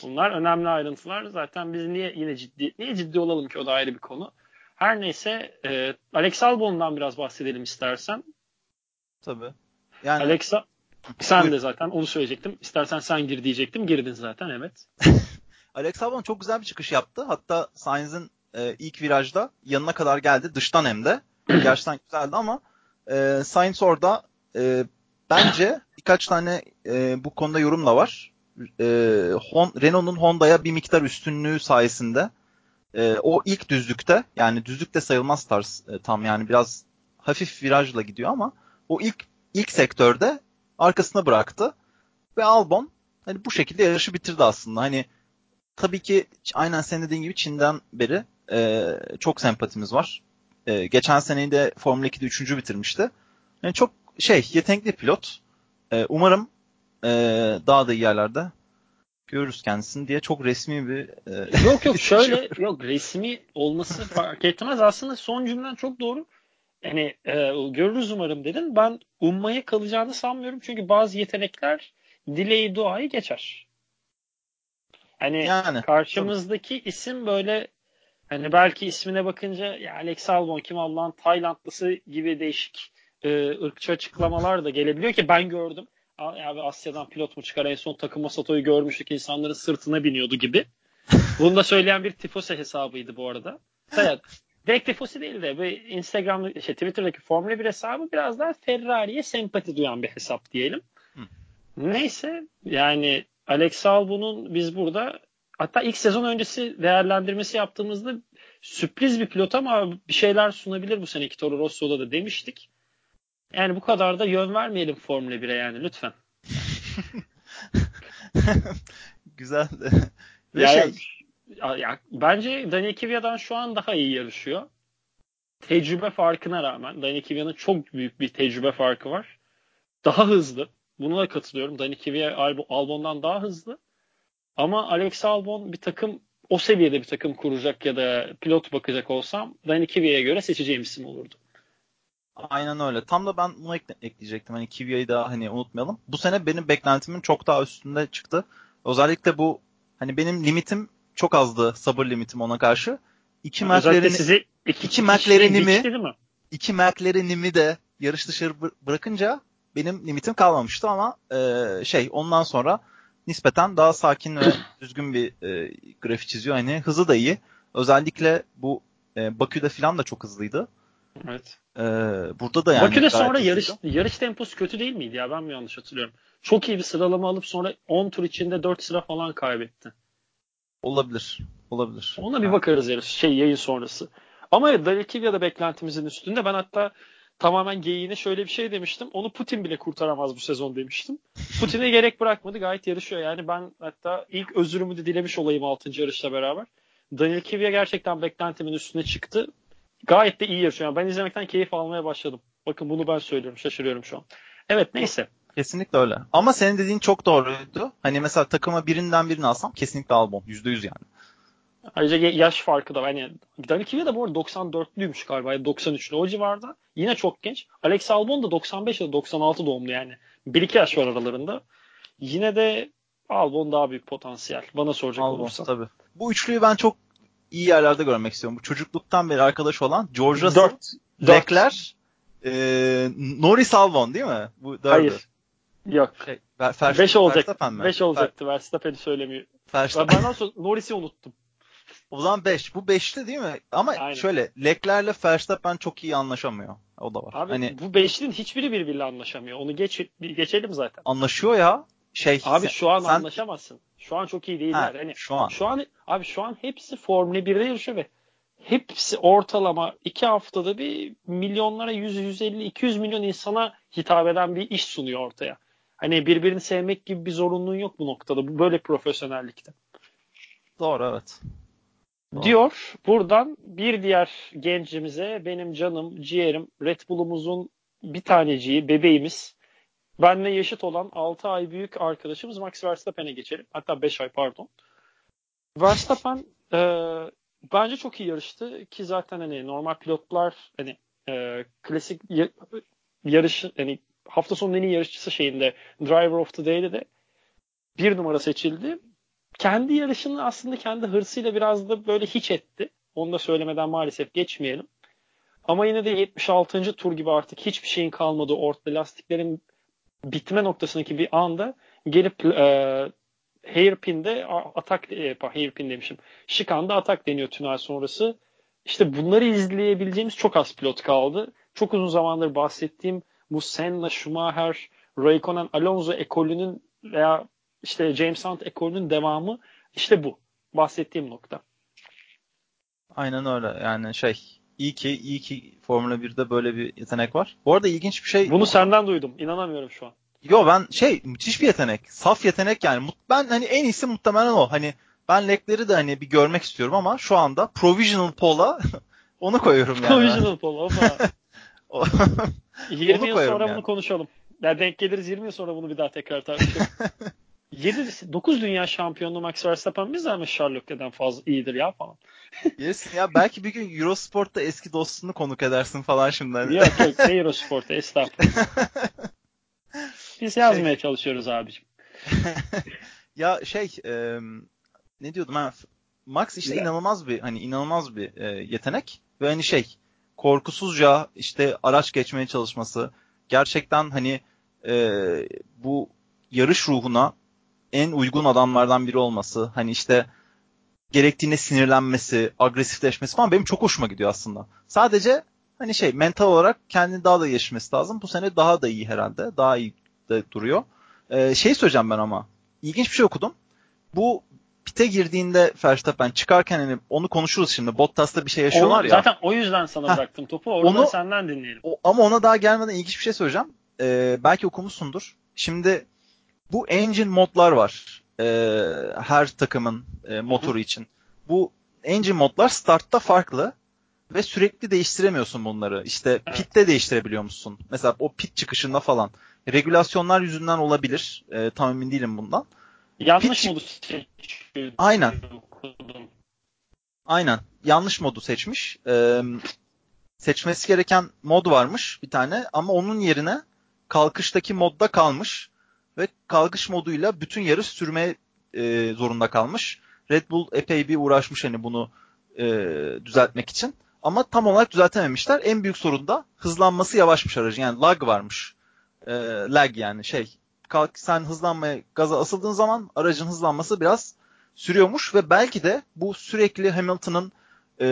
Bunlar önemli ayrıntılar. Zaten biz niye yine ciddi niye ciddi olalım ki o da ayrı bir konu. Her neyse e, Alex Albon'dan biraz bahsedelim istersen. Tabii. Yani Alexa sen de zaten onu söyleyecektim. İstersen sen gir diyecektim. Girdin zaten evet. Alex Albon çok güzel bir çıkış yaptı. Hatta Sainz'in e, ilk virajda yanına kadar geldi. Dıştan hem de. Gerçekten güzeldi ama e, Sainz orada e, bence birkaç tane e, bu konuda yorum da var. E, Hon, Renault'un Honda'ya bir miktar üstünlüğü sayesinde e, o ilk düzlükte yani düzlükte sayılmaz tarz e, tam yani biraz hafif virajla gidiyor ama o ilk ilk sektörde arkasına bıraktı ve Albon hani bu şekilde yarışı bitirdi aslında. Hani tabii ki aynen senin dediğin gibi Çin'den beri e, çok sempatimiz var. E, geçen seneyi de Formula 2'de üçüncü bitirmişti. Yani çok şey yetenekli pilot. E, umarım e, daha da iyi yerlerde görürüz kendisini diye çok resmi bir e, yok yok şöyle yok. resmi olması fark etmez. Aslında son cümlen çok doğru. Yani e, görürüz umarım dedin. Ben ummaya kalacağını sanmıyorum. Çünkü bazı yetenekler dileği duayı geçer. Hani yani, karşımızdaki tabii. isim böyle hani belki ismine bakınca ya Alex Albon kim Allah'ın Taylandlısı gibi değişik e, ırkçı açıklamalar da gelebiliyor ki ben gördüm abi Asya'dan pilot mu çıkar en son takım Sato'yu görmüştük insanların sırtına biniyordu gibi. Bunu da söyleyen bir tifosi hesabıydı bu arada. Evet. Direkt tifosi değil de bir Instagram, şey, Twitter'daki Formula 1 hesabı biraz daha Ferrari'ye sempati duyan bir hesap diyelim. Hı. Neyse yani Alex Albon'un biz burada hatta ilk sezon öncesi değerlendirmesi yaptığımızda sürpriz bir pilot ama bir şeyler sunabilir bu seneki Toro Rosso'da da demiştik. Yani bu kadar da yön vermeyelim Formula 1'e yani lütfen. Güzel. Yani, şey... ya, bence Daniel Kvyat'dan şu an daha iyi yarışıyor. Tecrübe farkına rağmen Daniel Kvyat'ın çok büyük bir tecrübe farkı var. Daha hızlı. Buna da katılıyorum. Daniel Kvyat Albon'dan daha hızlı. Ama Alex Albon bir takım o seviyede bir takım kuracak ya da pilot bakacak olsam Daniel Kvyat'a göre seçeceğim isim olurdu. Aynen öyle. Tam da ben bunu ekle- ekleyecektim. Hani Kivya'yı da hani unutmayalım. Bu sene benim beklentimin çok daha üstünde çıktı. Özellikle bu hani benim limitim çok azdı. Sabır limitim ona karşı. İki McLaren'i sizi iki, iki McLaren'imi iki McLaren'imi de yarış dışarı bırakınca benim limitim kalmamıştı ama e, şey ondan sonra nispeten daha sakin ve düzgün bir e, grafik çiziyor. Hani hızı da iyi. Özellikle bu E, Bakü'de falan da çok hızlıydı. Evet. E, burada da yani Bakü'de sonra yarış yarış temposu kötü değil miydi ya? Ben mi yanlış hatırlıyorum? Çok iyi bir sıralama alıp sonra 10 tur içinde 4 sıra falan kaybetti. Olabilir. Olabilir. Ona bir bakarız yarış şey yayın sonrası. Ama evet Dalikivya'da beklentimizin üstünde. Ben hatta tamamen geyiğine şöyle bir şey demiştim. Onu Putin bile kurtaramaz bu sezon demiştim. Putin'e gerek bırakmadı. Gayet yarışıyor. Yani ben hatta ilk özürümü de dilemiş olayım 6. yarışla beraber. Daniel Kivya gerçekten beklentimin üstüne çıktı. Gayet de iyi yarışıyor. Ben izlemekten keyif almaya başladım. Bakın bunu ben söylüyorum. Şaşırıyorum şu an. Evet neyse. Kesinlikle öyle. Ama senin dediğin çok doğruydu. Hani mesela takıma birinden birini alsam kesinlikle Albon. %100 yani. Ayrıca yaş farkı da var. Yani Dani Kivya da bu arada 94'lüymüş galiba. 93'lü o civarda. Yine çok genç. Alex Albon da 95 ya da 96 doğumlu yani. 1-2 yaş var aralarında. Yine de Albon daha büyük potansiyel. Bana soracak Albon, olursa. Tabii. Bu üçlüyü ben çok iyi yerlerde görmek istiyorum. Bu çocukluktan beri arkadaş olan George Russell, Leclerc, e, Norris Albon değil mi? Bu dördü. Hayır. Yok. Şey, 5 olacak. 5 olacaktı. Verstappen'i söylemiyor. Verstappen. Ben nasıl Norris'i unuttum. O zaman 5. Bu 5'ti değil mi? Ama Aynen. şöyle Leclerc'le Verstappen çok iyi anlaşamıyor. O da var. Abi hani, bu 5'linin hiçbiri birbiriyle anlaşamıyor. Onu geç geçelim zaten. Anlaşıyor ya. Şey Abi şu an sen, anlaşamazsın. Şu an çok iyi değiller. He, hani şu an. Şu an abi şu an hepsi Formula 1'de yarışıyor ve hepsi ortalama 2 haftada bir milyonlara 100 150 200 milyon insana hitap eden bir iş sunuyor ortaya. Hani birbirini sevmek gibi bir zorunluluğun yok bu noktada. Bu böyle profesyonellikte. Doğru evet. Doğru. Diyor. Buradan bir diğer gencimize benim canım, ciğerim, Red Bull'umuzun bir taneciği, bebeğimiz, benle yaşıt olan 6 ay büyük arkadaşımız Max Verstappen'e geçelim. Hatta 5 ay pardon. Verstappen e, bence çok iyi yarıştı ki zaten hani normal pilotlar hani e, klasik yarış hani hafta sonu en iyi yarışçısı şeyinde Driver of the Day'de de bir numara seçildi. Kendi yarışını aslında kendi hırsıyla biraz da böyle hiç etti. Onu da söylemeden maalesef geçmeyelim. Ama yine de 76. tur gibi artık hiçbir şeyin kalmadığı ortada lastiklerin bitme noktasındaki bir anda gelip e, hairpin'de atak e, hairpin demişim. Şikan'da atak deniyor tünel sonrası. İşte bunları izleyebileceğimiz çok az pilot kaldı. Çok uzun zamandır bahsettiğim bu Senna, Schumacher, Raikkonen, Alonso ekolünün veya işte James Hunt ekolünün devamı işte bu. Bahsettiğim nokta. Aynen öyle. Yani şey iyi ki iyi ki Formula 1'de böyle bir yetenek var. Bu arada ilginç bir şey. Bunu senden duydum. İnanamıyorum şu an. Yo ben şey müthiş bir yetenek. Saf yetenek yani. Ben hani en iyisi muhtemelen o. Hani ben lekleri de hani bir görmek istiyorum ama şu anda provisional poll'a onu koyuyorum yani. Provisional poll opa. 20 yıl sonra yani. bunu konuşalım. Ya denk geliriz 20 yıl sonra bunu bir daha tekrar tartışalım. 7 9 dünya şampiyonluğu Max Verstappen biz ama Sherlock'tan fazla iyidir ya falan. yes ya belki bir gün Eurosport'ta eski dostunu konuk edersin falan şimdi. Hani. yok yok ne Eurosport'ta estağfurullah. Biz yazmaya şey... çalışıyoruz abicim. ya şey e, ne diyordum ha Max işte ya. inanılmaz bir hani inanılmaz bir e, yetenek ve hani şey korkusuzca işte araç geçmeye çalışması gerçekten hani e, bu yarış ruhuna en uygun adamlardan biri olması hani işte gerektiğinde sinirlenmesi, agresifleşmesi falan benim çok hoşuma gidiyor aslında. Sadece hani şey mental olarak kendini daha da gelişmesi lazım. Bu sene daha da iyi herhalde. Daha iyi de duruyor. Ee, şey söyleyeceğim ben ama. İlginç bir şey okudum. Bu pite girdiğinde Verstappen çıkarken hani onu konuşuruz şimdi. Bottas'ta bir şey yaşıyorlar onu, ya. Zaten o yüzden sana bıraktım topu. Orada onu, senden dinleyelim. O, ama ona daha gelmeden ilginç bir şey söyleyeceğim. Ee, belki okumuşsundur. Şimdi bu engine modlar var. Ee, her takımın e, motoru için. Bu engine modlar startta farklı ve sürekli değiştiremiyorsun bunları. İşte pitte değiştirebiliyor musun? Mesela o pit çıkışında falan. Regülasyonlar yüzünden olabilir. E, tam emin değilim bundan. Yanlış pit... modu seçiyor. Aynen. Aynen. Yanlış modu seçmiş. Ee, seçmesi gereken mod varmış bir tane ama onun yerine kalkıştaki modda kalmış ve kalkış moduyla bütün yarış sürmeye e, zorunda kalmış. Red Bull epey bir uğraşmış hani bunu e, düzeltmek için. Ama tam olarak düzeltememişler. En büyük sorun da hızlanması yavaşmış aracın. Yani lag varmış. E, lag yani şey. Kalk, sen hızlanmaya gaza asıldığın zaman aracın hızlanması biraz sürüyormuş ve belki de bu sürekli Hamilton'ın e,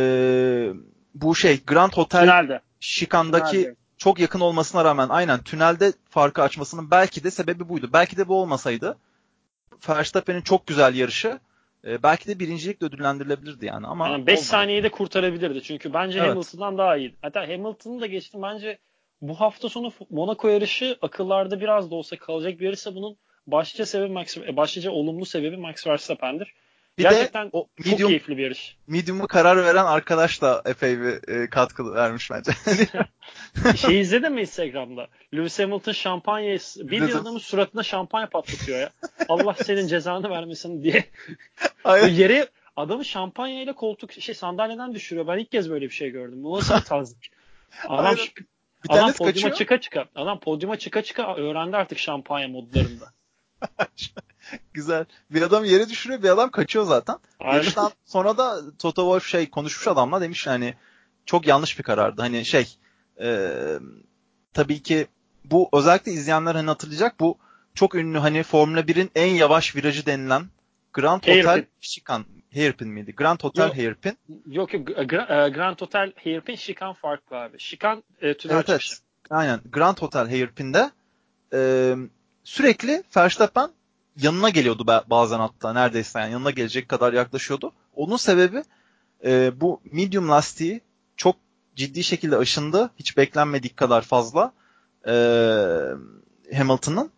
bu şey Grand Hotel Tünelde. Şikan'daki Tünelde. Çok yakın olmasına rağmen aynen tünelde farkı açmasının belki de sebebi buydu. Belki de bu olmasaydı Verstappen'in çok güzel yarışı e, belki de birincilikle ödüllendirilebilirdi yani ama Yani 5 olmadı. saniyeyi de kurtarabilirdi. Çünkü bence Evet. Hamilton'dan daha iyi. Hatta Hamilton'ı da geçtim. Bence bu hafta sonu Monaco yarışı akıllarda biraz da olsa kalacak bir yarışsa bunun başlıca sebebi Max, e, başlıca olumlu sebebi Max Verstappen'dir. Bir Gerçekten de o Çok medium keyifli bir yarış. medium'u karar veren arkadaş da epey bir e, katkı vermiş bence. şey izledin mi Instagram'da? Lewis Hamilton şampanya bir adamın suratına şampanya patlatıyor ya. Allah senin cezanı vermesin diye. Yere adamı şampanyayla koltuk şey sandalyeden düşürüyor. Ben ilk kez böyle bir şey gördüm. Bu nasıl tarzlık? Adam, adam podyuma kaçıyor. çıka çıka. Adam podyuma çıka çıka öğrendi artık şampanya modlarında. Güzel. Bir adam yere düşürüyor, bir adam kaçıyor zaten. Yarıştan sonra da Toto Wolff şey konuşmuş adamla demiş yani çok yanlış bir karardı. Hani şey e, tabii ki bu özellikle izleyenler hani hatırlayacak bu çok ünlü hani Formula 1'in en yavaş virajı denilen Grand Hairpin. Hotel Chican Hairpin miydi? Grand Hotel Yok. Hairpin. Yok yok e, Grand Hotel Hairpin Şikan farklı abi. Şikan e, tünel Evet, çıkışı. evet. Aynen. Grand Hotel Hairpin'de e, sürekli Verstappen yanına geliyordu ba- bazen hatta neredeyse yani yanına gelecek kadar yaklaşıyordu. Onun sebebi e, bu medium lastiği çok ciddi şekilde aşındı. Hiç beklenmedik kadar fazla e, Hamilton'ın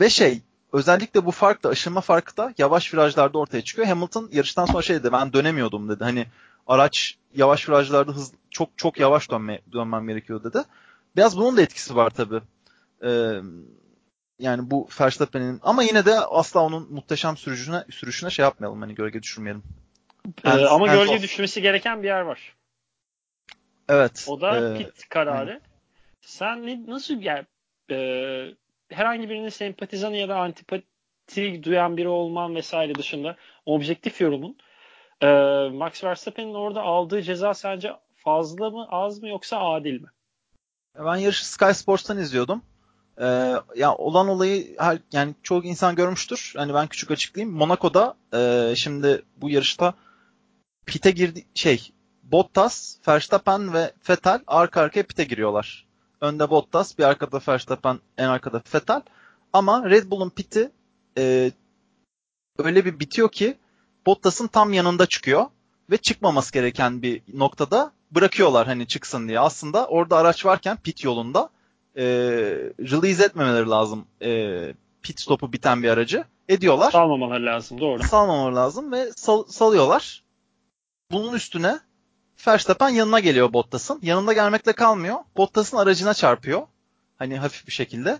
ve şey özellikle bu fark da aşınma farkı da yavaş virajlarda ortaya çıkıyor. Hamilton yarıştan sonra şey dedi ben dönemiyordum dedi. Hani araç yavaş virajlarda hız çok çok yavaş dönme, dönmem gerekiyor dedi. Biraz bunun da etkisi var tabii. Ee, yani bu Verstappen'in ama yine de asla onun muhteşem sürüşüne sürüşüne şey yapmayalım hani gölge düşürmeyelim. E, Hands- ama hands gölge off. düşmesi gereken bir yer var. Evet. O da ee, pit kararı. Sen ne, nasıl yani e, herhangi birinin sempatizanı ya da antipati duyan biri olman vesaire dışında objektif yorumun e, Max Verstappen'in orada aldığı ceza sence fazla mı az mı yoksa adil mi? Ben yarışı Sky Sports'tan izliyordum. Ee, ya olan olayı her, yani çoğu insan görmüştür. Hani ben küçük açıklayayım. Monaco'da e, şimdi bu yarışta pite girdi şey Bottas, Verstappen ve Vettel arka arkaya pite giriyorlar. Önde Bottas, bir arkada Verstappen, en arkada Vettel. Ama Red Bull'un piti e, öyle bir bitiyor ki Bottas'ın tam yanında çıkıyor ve çıkmaması gereken bir noktada bırakıyorlar hani çıksın diye. Aslında orada araç varken pit yolunda e, release etmemeleri lazım e, pit stopu biten bir aracı. Ediyorlar. Salmamaları lazım doğru. Salmamaları lazım ve sal- salıyorlar. Bunun üstüne Verstappen yanına geliyor Bottas'ın. Yanında gelmekle kalmıyor. Bottas'ın aracına çarpıyor. Hani hafif bir şekilde.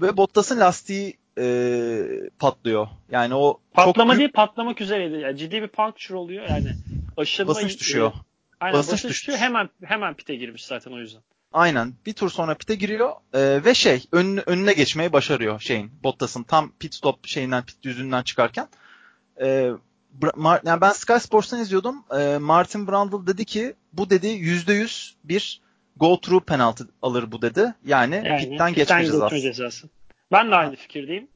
Ve Bottas'ın lastiği e, patlıyor. Yani o Patlama çok değil patlamak üzereydi. Yani ciddi bir puncture oluyor yani. Aşırı basınç düşüyor. Aynen Basınç basınç, düşüyor. Hemen hemen pite girmiş zaten o yüzden. Aynen. Bir tur sonra pite giriyor e, ve şey önüne, önüne geçmeyi başarıyor şeyin Bottas'ın tam pit stop şeyinden pit düzlüğünden çıkarken. E, Mar- yani ben Sky Sports'tan izliyordum. E, Martin Brundle dedi ki bu dedi %100 bir go through penaltı alır bu dedi. Yani, Yani pitten geçme cezası. cezası. Ben de aynı fikirdeyim.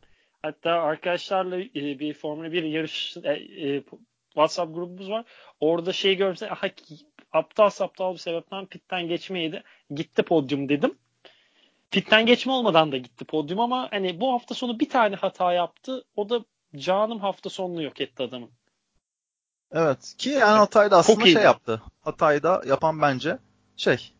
Hatta arkadaşlarla e, bir Formula 1 yarış e, e, WhatsApp grubumuz var. Orada şey görse aha aptal saptal bir sebepten pitten geçmeydi. Gitti podyum dedim. Pitten geçme olmadan da gitti podyum ama hani bu hafta sonu bir tane hata yaptı. O da canım hafta sonunu yok etti adamın. Evet. Ki yani Hatay'da aslında şey yaptı. Hatay'da yapan bence şey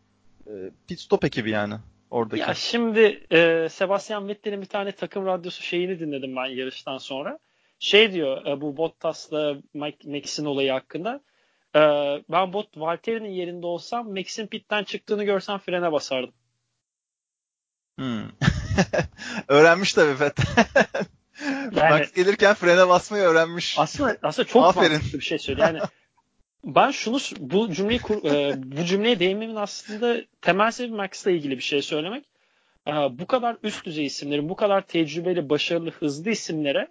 e, pit stop ekibi yani oradaki. Ya şimdi e, Sebastian Vettel'in bir tane takım radyosu şeyini dinledim ben yarıştan sonra. Şey diyor e, bu Bottas'la Max'in olayı hakkında. E, ben Bot Valtteri'nin yerinde olsam Max'in pitten çıktığını görsem frene basardım. Hmm. Öğrenmiş tabii Vettel. Max gelirken frene basmayı öğrenmiş. Aslında aslında çok Aferin. mantıklı bir şey söylüyor. Yani ben şunu bu cümleyi kur, e, bu cümleye değinmemin aslında temel sebebi Max'la ilgili bir şey söylemek. E, bu kadar üst düzey isimlerin, bu kadar tecrübeli, başarılı, hızlı isimlere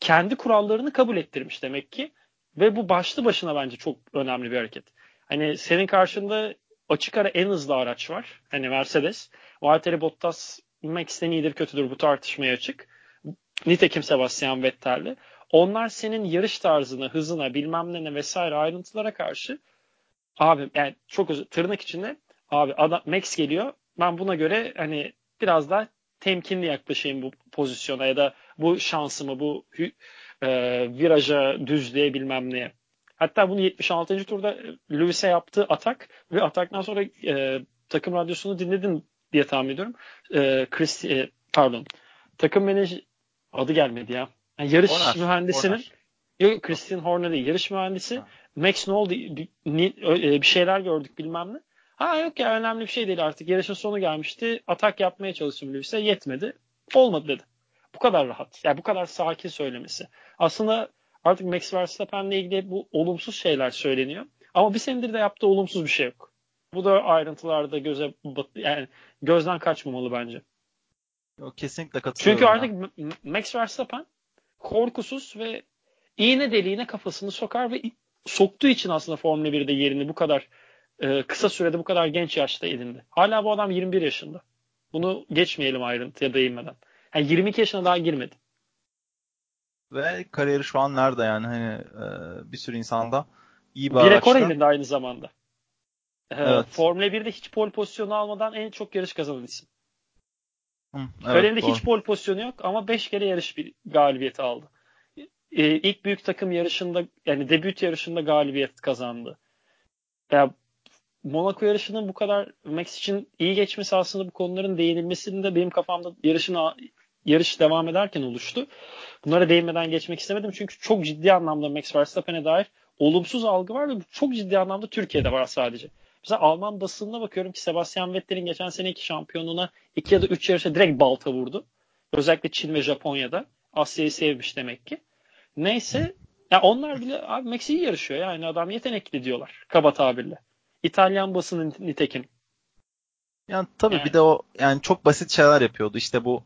kendi kurallarını kabul ettirmiş demek ki. Ve bu başlı başına bence çok önemli bir hareket. Hani senin karşında açık ara en hızlı araç var. Hani Mercedes. Valtteri Bottas Max'ten iyidir kötüdür bu tartışmaya açık. Nitekim Sebastian Vettel'li. Onlar senin yarış tarzına, hızına, bilmem ne ne vesaire ayrıntılara karşı Abi yani çok özür tırnak içinde abi adam Max geliyor. Ben buna göre hani biraz daha temkinli yaklaşayım bu pozisyona ya da bu şansımı bu e, viraja düzlüğe bilmem neye. Hatta bunu 76. turda Lewis'e yaptığı atak ve ataktan sonra e, takım radyosunu dinledin diye tahmin ediyorum. E, Chris, e, pardon. Takım menajer adı gelmedi ya. Yani yarış Horner, mühendisinin Horner. yok Christian Horner değil. Yarış mühendisi ha. Max ne oldu? Bir, şeyler gördük bilmem ne. Ha yok ya önemli bir şey değil artık. Yarışın sonu gelmişti. Atak yapmaya çalıştım Lewis'e. Yetmedi. Olmadı dedi. Bu kadar rahat. Yani bu kadar sakin söylemesi. Aslında artık Max Verstappen'le ilgili bu olumsuz şeyler söyleniyor. Ama bir senedir de yaptığı olumsuz bir şey yok. Bu da ayrıntılarda göze yani gözden kaçmamalı bence. Yok, kesinlikle katılıyorum. Çünkü artık ya. Max Verstappen korkusuz ve iğne deliğine kafasını sokar ve soktuğu için aslında Formula 1'de yerini bu kadar e, kısa sürede bu kadar genç yaşta edindi. Hala bu adam 21 yaşında. Bunu geçmeyelim ayrıntıya değinmeden. Yani 22 yaşına daha girmedi. Ve kariyeri şu an nerede yani hani e, bir sürü insanda iyi bir, bir rekor elinde aynı zamanda. E, evet. Formula 1'de hiç pol pozisyonu almadan en çok yarış kazanan isim. Hı, evet, hiç pol pozisyonu yok ama 5 kere yarış bir galibiyeti aldı. Ee, ilk büyük takım yarışında yani debüt yarışında galibiyet kazandı. Ya Monaco yarışının bu kadar Max için iyi geçmesi aslında bu konuların değinilmesinde benim kafamda yarışın yarış devam ederken oluştu. Bunlara değinmeden geçmek istemedim çünkü çok ciddi anlamda Max Verstappen'e dair olumsuz algı var ve bu çok ciddi anlamda Türkiye'de var sadece. Mesela Alman basınına bakıyorum ki Sebastian Vettel'in geçen seneki şampiyonluğuna 2 ya da 3 yarışta direkt balta vurdu. Özellikle Çin ve Japonya'da. Asya'yı sevmiş demek ki. Neyse ya onlar bile abi Max iyi yarışıyor yani adam yetenekli diyorlar kaba tabirle. İtalyan basının nitekim. Yani tabii yani. bir de o yani çok basit şeyler yapıyordu. İşte bu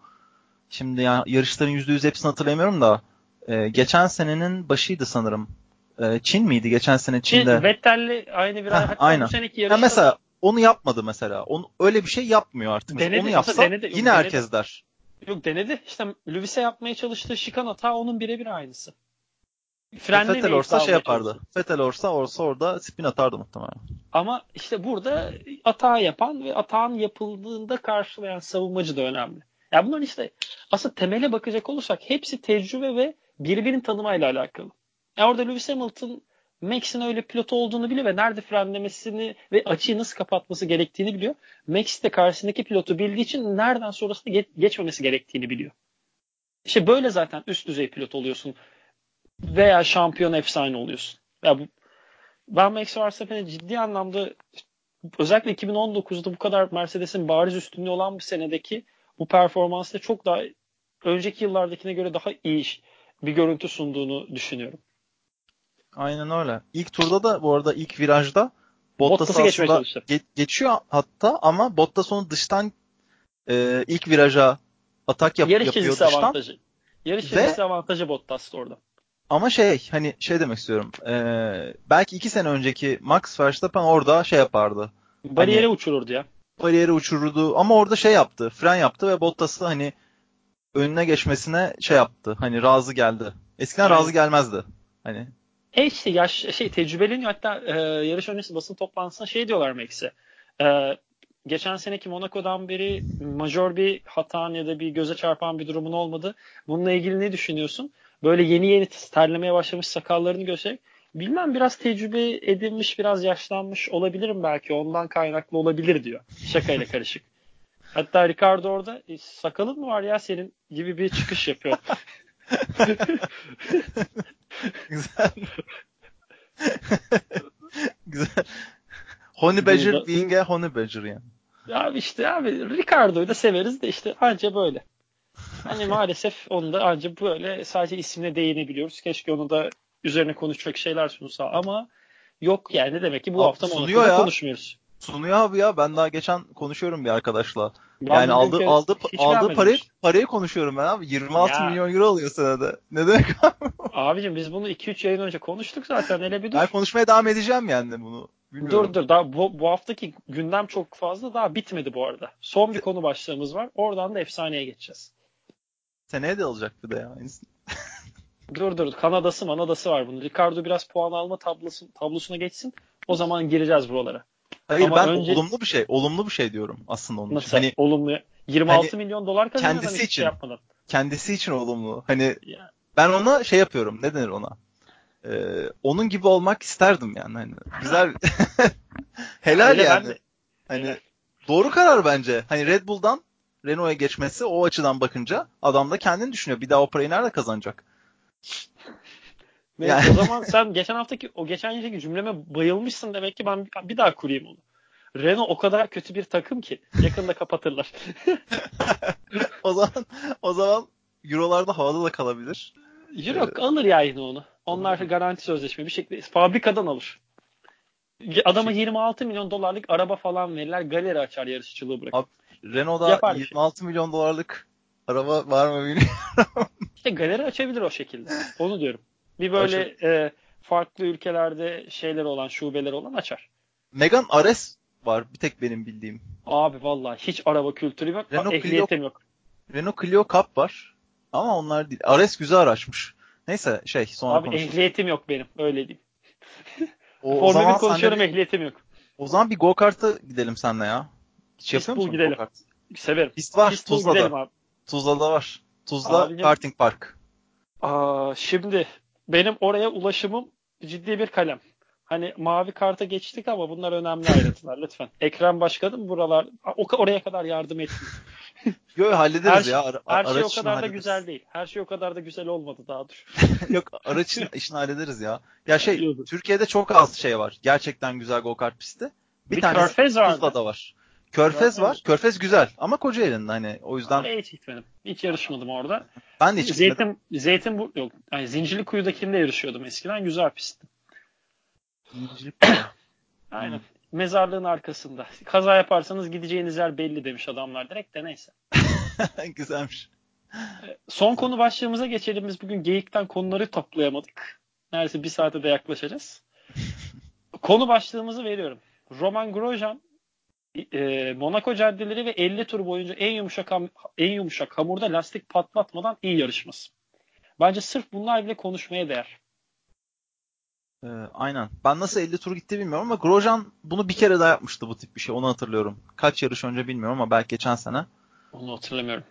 şimdi yani yarışların %100 hepsini hatırlamıyorum da e, geçen senenin başıydı sanırım. E, Çin miydi geçen sene Çin'de? Çin, Vettel'li aynı bir Heh, hatta aynen. bu seneki yarışta. Mesela onu yapmadı mesela. Onu, öyle bir şey yapmıyor artık. Denedi, onu yapsa denedi, yine denedi. herkes der. Yok denedi. İşte Lewis'e yapmaya çalıştığı şikan hata onun birebir aynısı. Frenle Fetel olsa şey yapardı. Fetel olsa olsa orada spin atardı muhtemelen. Ama işte burada hata yapan ve atağın yapıldığında karşılayan savunmacı da önemli. Ya bunların işte aslında temele bakacak olursak hepsi tecrübe ve birbirini tanımayla alakalı. Ya orada Lewis Hamilton Max'in öyle pilot olduğunu biliyor ve nerede frenlemesini ve açıyı nasıl kapatması gerektiğini biliyor. Max de karşısındaki pilotu bildiği için nereden sonrasında geç, geçmemesi gerektiğini biliyor. İşte böyle zaten üst düzey pilot oluyorsun veya şampiyon efsane oluyorsun. Ya bu, ben Max Verstappen'e ciddi anlamda özellikle 2019'da bu kadar Mercedes'in bariz üstünlüğü olan bir senedeki bu performansla çok daha önceki yıllardakine göre daha iyi bir görüntü sunduğunu düşünüyorum. Aynen öyle. İlk turda da bu arada ilk virajda Bottas'ı aslında ge- geçiyor hatta ama Bottas onu dıştan e, ilk viraja atak yap- Yarış yapıyor dıştan. Avantajı. Yarış ve, avantajı Bottas'ta orada. Ama şey hani şey demek istiyorum. E, belki iki sene önceki Max Verstappen orada şey yapardı. Bariyeri hani, uçururdu ya. Bariyeri uçururdu ama orada şey yaptı. Fren yaptı ve Bottas'ı hani önüne geçmesine şey yaptı. Hani razı geldi. Eskiden razı gelmezdi. Hani e işte yaş şey tecrübeleniyor hatta e, yarış öncesi basın toplantısında şey diyorlar Max'e. E, geçen seneki Monaco'dan beri majör bir hatan ya da bir göze çarpan bir durumun olmadı. Bununla ilgili ne düşünüyorsun? Böyle yeni yeni terlemeye başlamış sakallarını göstererek bilmem biraz tecrübe edinmiş, biraz yaşlanmış olabilirim belki. Ondan kaynaklı olabilir diyor. Şakayla karışık. Hatta Ricardo orada e, sakalın mı var ya senin gibi bir çıkış yapıyor. Güzel. Güzel. Honey Badger being a Honey Badger yani. Ya işte abi Ricardo'yu da severiz de işte anca böyle. Hani maalesef onu da anca böyle sadece ismine değinebiliyoruz. Keşke onu da üzerine konuşacak şeyler sunsa ama yok yani demek ki bu abi, hafta Monaco'da konuşmuyoruz. Sunuyor abi ya. Ben daha geçen konuşuyorum bir arkadaşla. Ben yani aldı aldı aldı parayı parayı konuşuyorum ben abi. 26 ya. milyon euro alıyor senede. Ne demek abi? Abicim biz bunu 2-3 yayın önce konuştuk zaten. Hele bir dur. Ben konuşmaya devam edeceğim yani bunu. Bilmiyorum. Dur dur. Daha bu, bu haftaki gündem çok fazla. Daha bitmedi bu arada. Son bir konu başlığımız var. Oradan da efsaneye geçeceğiz. Seneye de alacak bir de ya. Dur dur. Kanadası manadası var bunun. Ricardo biraz puan alma tablosu, tablosuna geçsin. O zaman gireceğiz buralara. Hayır Ama ben önce- olumlu bir şey, olumlu bir şey diyorum aslında onun için. Nasıl? Hani olumlu. 26 Hani milyon dolar kazanıyor kendisi hiçbir için. şey yapmadan. kendisi için olumlu. Hani Ya, ben ona şey yapıyorum. Ne denir ona? Ee, onun gibi olmak isterdim yani. Hani güzel. Helal öyle yani. de- Hani Helal. doğru karar bence. Hani Red Bull'dan Renault'a geçmesi o açıdan bakınca adam da kendini düşünüyor. Bir daha o parayı nerede kazanacak? Neyse, Yani- O zaman sen geçen haftaki o geçen yılki cümleme bayılmışsın demek ki ben bir daha kurayım onu. Renault o kadar kötü bir takım ki yakında kapatırlar. o zaman o zaman Euro'larda havada da kalabilir. Yok alır ya yine onu. Onlar garanti sözleşme bir şekilde fabrikadan alır. Adama 26 milyon dolarlık araba falan verirler. Galeri açar yarışçılığı bırakır. Abi, Renault'da Yapar bir şey. 26 milyon dolarlık araba var mı bilmiyorum. İşte galeri açabilir o şekilde. Onu diyorum. Bir böyle e, farklı ülkelerde şeyler olan, şubeleri olan açar. Megan Ares var bir tek benim bildiğim. Abi vallahi hiç araba kültürü yok. Renault Clio- ehliyetim yok. Renault Clio Cup var. Ama onlar değil. Ares güzel araçmış. Neyse şey sonra Abi konuşuruz. ehliyetim yok benim. Öyle diyeyim. O, o Formula zaman 1 konuşuyorum senle bir- ehliyetim yok. O zaman bir go-kart'a gidelim seninle ya. Hiç yapıyor Pitbull musun gidelim. go-kart? Severim. Pist var Pitbull Tuzla'da. gidelim abi. Tuzla'da var. Tuzla Abicim- Karting Park. Aa, şimdi benim oraya ulaşımım ciddi bir kalem. Hani mavi karta geçtik ama bunlar önemli ayrıntılar lütfen. Ekrem Başkanım buralar o, oraya kadar yardım etsin. Yo hallederiz Her, şey- ya. Ara- her şey o kadar da hallederiz. güzel değil. Her şey o kadar da güzel olmadı daha dur. Yok araç işini, hallederiz ya. Ya şey. Türkiye'de çok az şey var. Gerçekten güzel go-kart pisti. Bir, Bir vardı. Tuzla'da var. Körfez var. Körfez güzel ama Kocaeli'nde hani o yüzden Oraya hiç gitmedim. Hiç yarışmadım orada. ben de hiç gitmedim. Zeytin, Zeytin yok. Yani Zincirlikuyu'dakinde yarışıyordum eskiden. Güzel pistti. Aynen. Mezarlığın arkasında. Kaza yaparsanız gideceğiniz yer belli demiş adamlar direkt de neyse. Güzelmiş. Son konu başlığımıza geçelim. Biz bugün geyikten konuları toplayamadık. Neredeyse bir saate de yaklaşacağız. konu başlığımızı veriyorum. Roman Grosjean e, Monaco caddeleri ve 50 tur boyunca en yumuşak ham- en yumuşak hamurda lastik patlatmadan iyi yarışması. Bence sırf bunlar bile konuşmaya değer. Ee, aynen. Ben nasıl 50 tur gitti bilmiyorum ama Grosjean bunu bir kere daha yapmıştı bu tip bir şey. Onu hatırlıyorum. Kaç yarış önce bilmiyorum ama belki geçen sene. Onu hatırlamıyorum.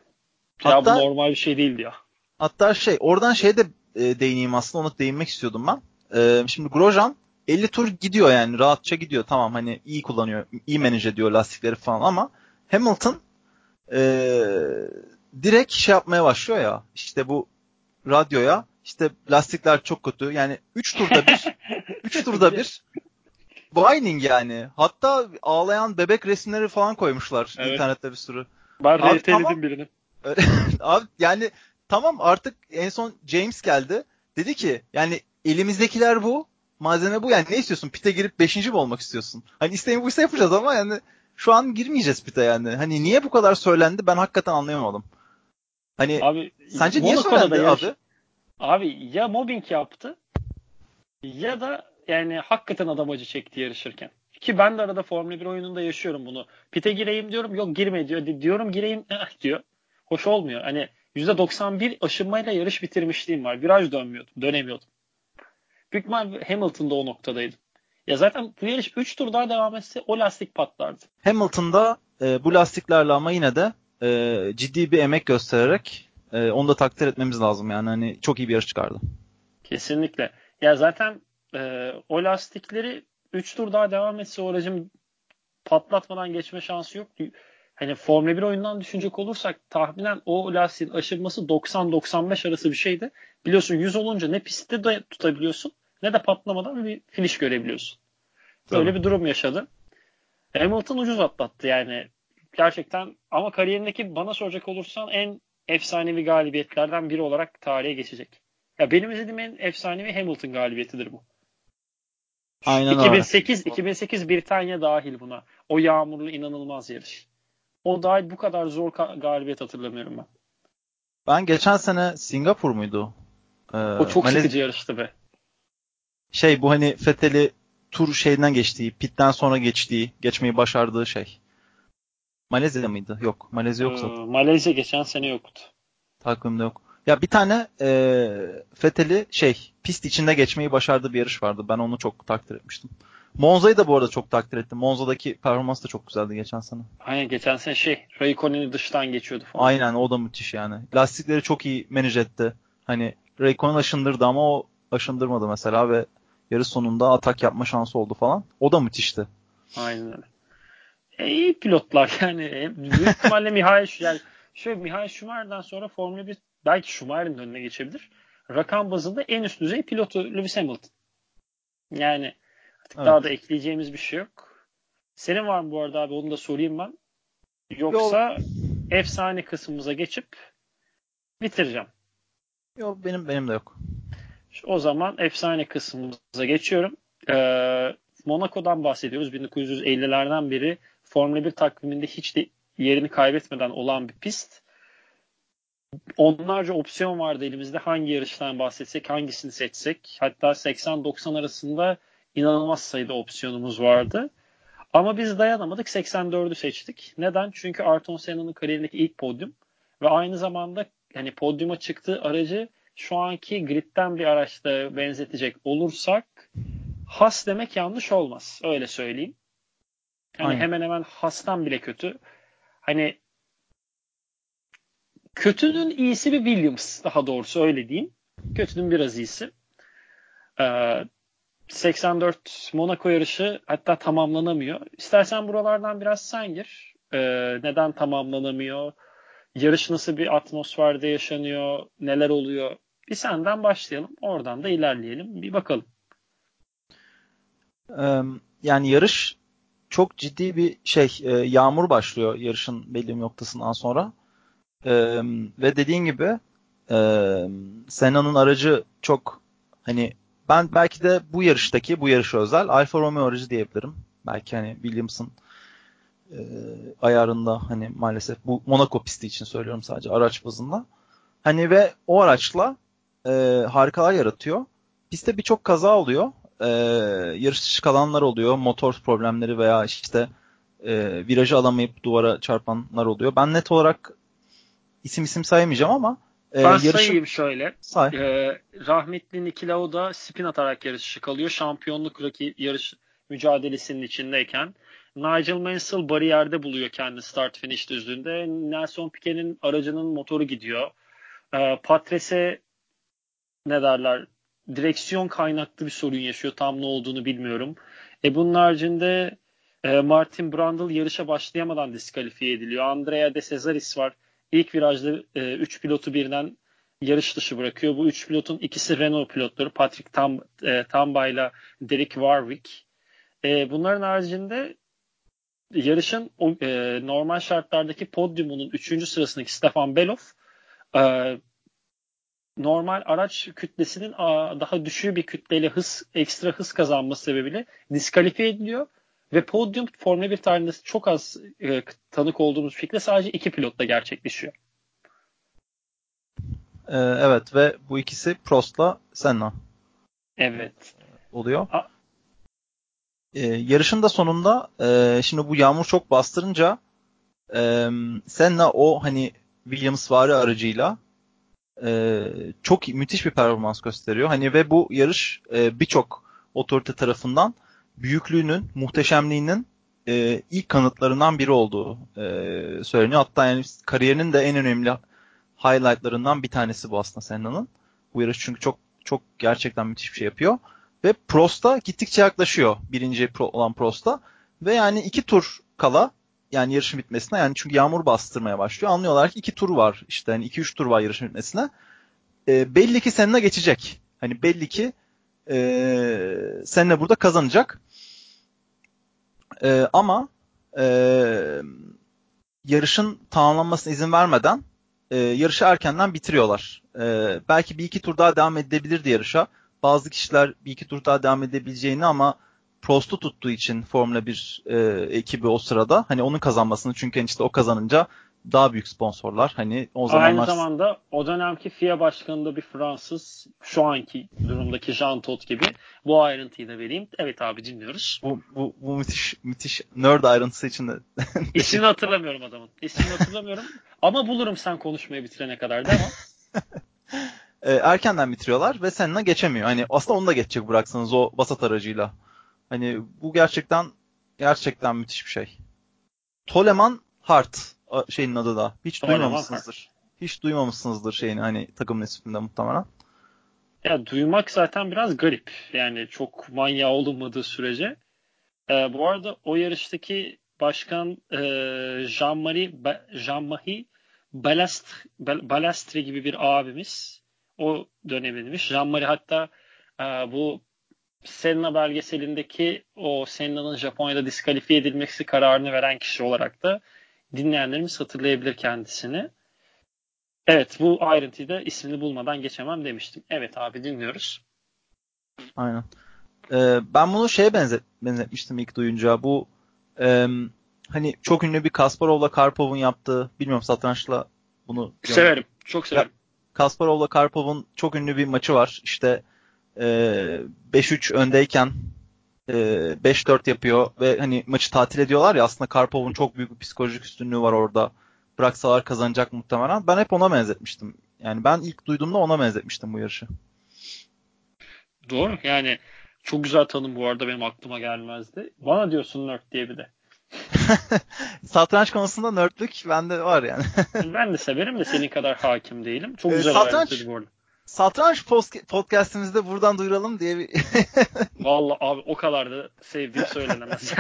Hatta- ya bu normal bir şey değildi ya. Hatta şey oradan şeye de e, değineyim aslında ona değinmek istiyordum ben. E, şimdi Grosjean 50 tur gidiyor yani rahatça gidiyor tamam hani iyi kullanıyor iyi manage ediyor lastikleri falan ama Hamilton e, direkt şey yapmaya başlıyor ya işte bu radyoya işte lastikler çok kötü yani 3 turda bir 3 turda bir whining yani hatta ağlayan bebek resimleri falan koymuşlar Evet. internette bir sürü. Ben Abi reteledim tamam. birini. Abi yani tamam artık en son James geldi. Dedi ki yani elimizdekiler bu. Malzeme bu yani ne istiyorsun? Pite girip 5. mi olmak istiyorsun? Hani isteğin buysa yapacağız ama yani şu an girmeyeceğiz pite yani. Hani niye bu kadar söylendi ben hakikaten anlayamadım. Hani Abi sence niye söylendi yarış- abi? Abi ya mobbing yaptı ya da yani hakikaten adam acı çekti yarışırken. Ki ben de arada Formula 1 oyununda yaşıyorum bunu. Pite gireyim diyorum yok girme diyor. Di- Diyorum gireyim eh diyor. Hoş olmuyor. Hani %91 aşınmayla yarış bitirmişliğim var. Viraj dönmüyordum. Dönemiyordum. Büyük ihtimal Hamilton'da o noktadaydım. Ya zaten bu yarış 3 tur daha devam etse o lastik patlardı. Hamilton'da e, bu lastiklerle ama yine de e, ciddi bir emek göstererek e, onu da takdir etmemiz lazım yani hani çok iyi bir yarış çıkardı. Kesinlikle. Ya zaten e, o lastikleri 3 tur daha devam etse o aracın patlatmadan geçme şansı yok. Hani Formula 1 oyundan düşünecek olursak tahminen o lastiğin aşınması 90-95 arası bir şeydi. Biliyorsun 100 olunca ne pistte de tutabiliyorsun ne de patlamadan bir finish görebiliyorsun. Böyle Tabii. bir durum yaşadı. Hamilton ucuz atlattı yani. Gerçekten ama kariyerindeki bana soracak olursan en efsanevi galibiyetlerden biri olarak tarihe geçecek. Ya benim izlediğim en efsanevi Hamilton galibiyetidir bu. Aynen öyle. 2008 2008 Britanya dahil buna. O yağmurlu inanılmaz yarış. O dahil bu kadar zor ka- galibiyet hatırlamıyorum ben. Ben geçen sene Singapur muydu? Ee, O çok Malez- sıkıcı yarıştı be. Şey bu hani Fethel'i tur şeyinden geçtiği, pitten sonra geçtiği, geçmeyi başardığı şey. Malezya mıydı? Yok. Malezya yoksa Ee, Malezya geçen sene yoktu. takvimde yok. Ya bir tane e, Fethel'i şey pist içinde geçmeyi başardığı bir yarış vardı. Ben onu çok takdir etmiştim. Monza'yı da bu arada çok takdir ettim. Monza'daki performans da çok güzeldi geçen sene. Aynen geçen sene şey Raikkonen'i dıştan geçiyordu falan. Aynen o da müthiş yani. Lastikleri çok iyi manage etti. Hani Raikkonen aşındırdı ama o aşındırmadı mesela ve yarış sonunda atak yapma şansı oldu falan. O da müthişti. Aynen öyle. E, iyi pilotlar yani. E, büyük ihtimalle Mihail yani şöyle Mihail Schumacher'dan sonra Formula 1 belki Schumacher'in önüne geçebilir. Rakam bazında en üst düzey pilotu Lewis Hamilton. Yani artık evet. daha da ekleyeceğimiz bir şey yok. Senin var mı bu arada abi onu da sorayım ben. Yoksa Yok. efsane kısmımıza geçip bitireceğim. Yok benim benim de yok. O zaman efsane kısmımıza geçiyorum. Ee, Monaco'dan bahsediyoruz. 1950'lerden beri Formula 1 takviminde hiç de yerini kaybetmeden olan bir pist. Onlarca opsiyon vardı elimizde. Hangi yarıştan bahsetsek, hangisini seçsek. Hatta 80-90 arasında inanılmaz sayıda opsiyonumuz vardı. Ama biz dayanamadık 84'ü seçtik. Neden? Çünkü Ayrton Senna'nın kariyerindeki ilk podyum ve aynı zamanda hani podyuma çıktığı aracı şu anki gridden bir araçla benzetecek olursak has demek yanlış olmaz. Öyle söyleyeyim. Yani Aynen. hemen hemen hastan bile kötü. Hani kötünün iyisi bir Williams daha doğrusu öyle diyeyim. Kötünün biraz iyisi. Ee, 84 Monaco yarışı hatta tamamlanamıyor. İstersen buralardan biraz sen gir. Ee, neden tamamlanamıyor? Yarış nasıl bir atmosferde yaşanıyor? Neler oluyor? Bir senden başlayalım. Oradan da ilerleyelim. Bir bakalım. Yani yarış çok ciddi bir şey. E, yağmur başlıyor yarışın belli bir noktasından sonra. Ve dediğin gibi Senna'nın aracı çok hani ben belki de bu yarıştaki bu yarışa özel Alfa Romeo aracı diyebilirim. Belki hani Williams'ın e, ayarında hani maalesef bu Monaco pisti için söylüyorum sadece araç bazında. Hani ve o araçla e, harikalar yaratıyor. Piste birçok kaza oluyor. E, yarış dışı kalanlar oluyor. Motor problemleri veya işte e, virajı alamayıp duvara çarpanlar oluyor. Ben net olarak isim isim sayamayacağım ama e, ben yarışın... sayayım şöyle. Say. E, rahmetli Niki Lauda spin atarak yarışı kalıyor. Şampiyonluk rakip yarış mücadelesinin içindeyken. Nigel Mansell bariyerde buluyor kendi start finish düzlüğünde. Nelson Piquet'in aracının motoru gidiyor. E, Patrese ne derler direksiyon kaynaklı bir sorun yaşıyor. Tam ne olduğunu bilmiyorum. E bunun haricinde e, Martin Brundle yarışa başlayamadan diskalifiye ediliyor. Andrea De Cesaris var. İlk virajda 3 e, üç pilotu birden yarış dışı bırakıyor. Bu üç pilotun ikisi Renault pilotları. Patrick Tam, e, Tamba ile Derek Warwick. Bunların haricinde yarışın e, normal şartlardaki podyumunun 3. sırasındaki Stefan Belov e, normal araç kütlesinin daha düşüğü bir kütleyle hız ekstra hız kazanması sebebiyle diskalifiye ediliyor ve podyum Formula 1 tarihinde çok az e, tanık olduğumuz fikre sadece iki pilotla gerçekleşiyor. Ee, evet ve bu ikisi Prost'la Senna. Evet. Oluyor. A- ee, yarışın da sonunda e, şimdi bu yağmur çok bastırınca e, Senna o hani Williams vari aracıyla e, çok müthiş bir performans gösteriyor. Hani ve bu yarış e, birçok otorite tarafından büyüklüğünün, muhteşemliğinin e, ilk kanıtlarından biri olduğu e, söyleniyor. Hatta yani kariyerinin de en önemli highlightlarından bir tanesi bu aslında Senna'nın. Bu yarış çünkü çok çok gerçekten müthiş bir şey yapıyor. Ve Prost'a gittikçe yaklaşıyor. Birinci olan Prost'a. Ve yani iki tur kala yani yarışın bitmesine yani çünkü yağmur bastırmaya başlıyor. Anlıyorlar ki iki tur var işte hani iki üç tur var yarışın bitmesine. E, belli ki Senna geçecek. Hani belli ki e, Senna burada kazanacak. E, ama e, yarışın tamamlanmasına izin vermeden e, yarışı erkenden bitiriyorlar. E, belki bir iki tur daha devam edebilirdi yarışa. Bazı kişiler bir iki tur daha devam edebileceğini ama Prost'u tuttuğu için Formula 1 e, ekibi o sırada hani onun kazanmasını çünkü işte o kazanınca daha büyük sponsorlar. Hani o zamanlar... Aynı zamanda o dönemki FIA başkanı bir Fransız şu anki durumdaki Jean Todt gibi bu ayrıntıyı da vereyim. Evet abi dinliyoruz. Bu, bu, bu müthiş müthiş nerd ayrıntısı için de. İsmini hatırlamıyorum adamın. İsmini hatırlamıyorum. Ama bulurum sen konuşmayı bitirene kadar değil mi? E, erkenden bitiriyorlar ve Senna geçemiyor. Hani aslında onu da geçecek bıraksanız o basat aracıyla. Hani bu gerçekten gerçekten müthiş bir şey. Toleman Hart şeyin adı da. Hiç Toleman duymamışsınızdır. Hart. Hiç duymamışsınızdır şeyini hani takımın isminde muhtemelen. Ya duymak zaten biraz garip. Yani çok manyağı olunmadığı sürece. Ee, bu arada o yarıştaki başkan e, Jean-Marie Jean-Marie Balast, Balastri gibi bir abimiz o dönemiymiş. Jean-Marie hatta e, bu Senna belgeselindeki o Senna'nın Japonya'da diskalifiye edilmesi kararını veren kişi olarak da dinleyenlerimiz hatırlayabilir kendisini. Evet bu ayrıntıyı da ismini bulmadan geçemem demiştim. Evet abi dinliyoruz. Aynen. Ee, ben bunu şeye benzet, benzetmiştim ilk duyunca. Bu e, hani çok ünlü bir Kasparov'la Karpov'un yaptığı bilmiyorum satrançla bunu severim. Çok severim. Kasparov'la Karpov'un çok ünlü bir maçı var. İşte e, 5-3 öndeyken e, 5-4 yapıyor ve hani maçı tatil ediyorlar ya aslında Karpov'un çok büyük bir psikolojik üstünlüğü var orada. Bıraksalar kazanacak muhtemelen. Ben hep ona benzetmiştim. Yani ben ilk duyduğumda ona benzetmiştim bu yarışı. Doğru. Yani çok güzel tanım bu arada benim aklıma gelmezdi. Bana diyorsun nerd diye bir de. satranç konusunda nerdlük bende var yani. ben de severim de senin kadar hakim değilim. Çok ee, güzel satranç, bu arada. Satranç podcastimizde buradan duyuralım diye bir... Vallahi abi o kadar da sevdiğim söylenemez.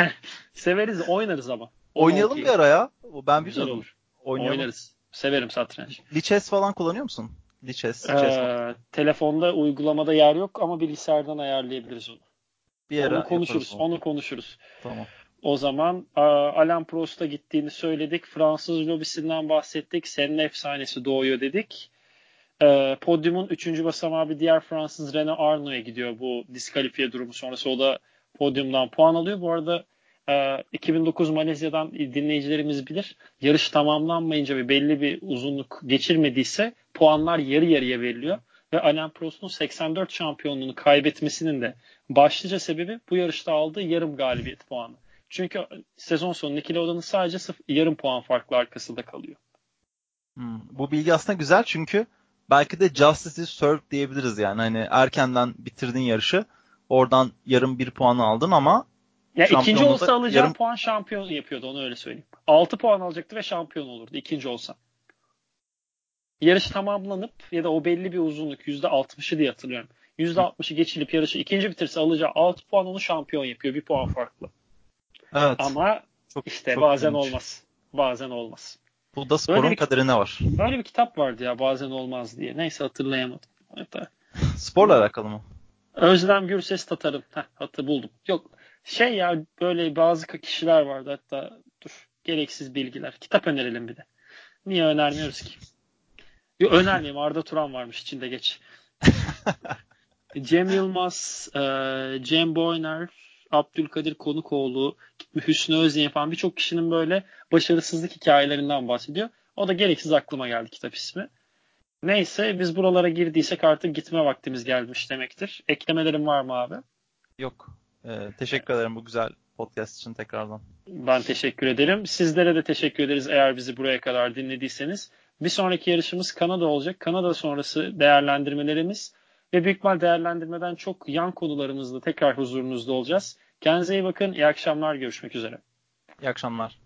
Severiz oynarız ama. Oynayalım bir ara ya. Ben güzel olur. Oynayalım. Oynarız. Severim satranç. Lichess falan kullanıyor musun? Lichess. Ee, telefonda uygulamada yer yok ama bilgisayardan ayarlayabiliriz onu. Bir ara onu konuşuruz. Onu. onu konuşuruz. Tamam. O zaman Alain Prost'a gittiğini söyledik. Fransız lobisinden bahsettik. Senin efsanesi doğuyor dedik. E, podyumun 3. basamağı bir diğer Fransız René Arno'ya gidiyor bu diskalifiye durumu sonrası. O da podyumdan puan alıyor. Bu arada e, 2009 Malezya'dan dinleyicilerimiz bilir. Yarış tamamlanmayınca ve belli bir uzunluk geçirmediyse puanlar yarı yarıya veriliyor. Ve Alain Prost'un 84 şampiyonluğunu kaybetmesinin de başlıca sebebi bu yarışta aldığı yarım galibiyet puanı. Çünkü sezon sonu Lauda'nın sadece sıf- yarım puan farklı arkasında kalıyor. Hmm, bu bilgi aslında güzel çünkü belki de Justice is served diyebiliriz yani. Hani erkenden bitirdin yarışı. Oradan yarım bir puan aldın ama ya ikinci olsa alacağı yarım... puan şampiyon yapıyordu onu öyle söyleyeyim. 6 puan alacaktı ve şampiyon olurdu ikinci olsa. Yarış tamamlanıp ya da o belli bir uzunluk %60'ı diye hatırlıyorum. %60'ı geçilip yarışı ikinci bitirse alacağı 6 puan onu şampiyon yapıyor. Bir puan farklı. Evet. Ama çok, işte çok bazen ilginç. olmaz. Bazen olmaz. Bu da sporun bir, kaderine var. Böyle bir kitap vardı ya bazen olmaz diye. Neyse hatırlayamadım. Hatta. Sporla alakalı mı? Özlem Gürses Tatar'ın. Heh, hatı buldum. Yok şey ya böyle bazı kişiler vardı hatta dur gereksiz bilgiler. Kitap önerelim bir de. Niye önermiyoruz ki? Yok önermeyeyim Arda Turan varmış içinde geç. Cem Yılmaz, e, Cem Boyner, Abdülkadir Konukoğlu, Hüsnü Özyeğin falan birçok kişinin böyle başarısızlık hikayelerinden bahsediyor. O da gereksiz aklıma geldi kitap ismi. Neyse biz buralara girdiysek artık gitme vaktimiz gelmiş demektir. Eklemelerim var mı abi? Yok. Ee, teşekkür ederim bu güzel podcast için tekrardan. Ben teşekkür ederim. Sizlere de teşekkür ederiz eğer bizi buraya kadar dinlediyseniz. Bir sonraki yarışımız Kanada olacak. Kanada sonrası değerlendirmelerimiz ve büyük ihtimal değerlendirmeden çok yan konularımızla tekrar huzurunuzda olacağız. Kendinize iyi bakın. İyi akşamlar. Görüşmek üzere. İyi akşamlar.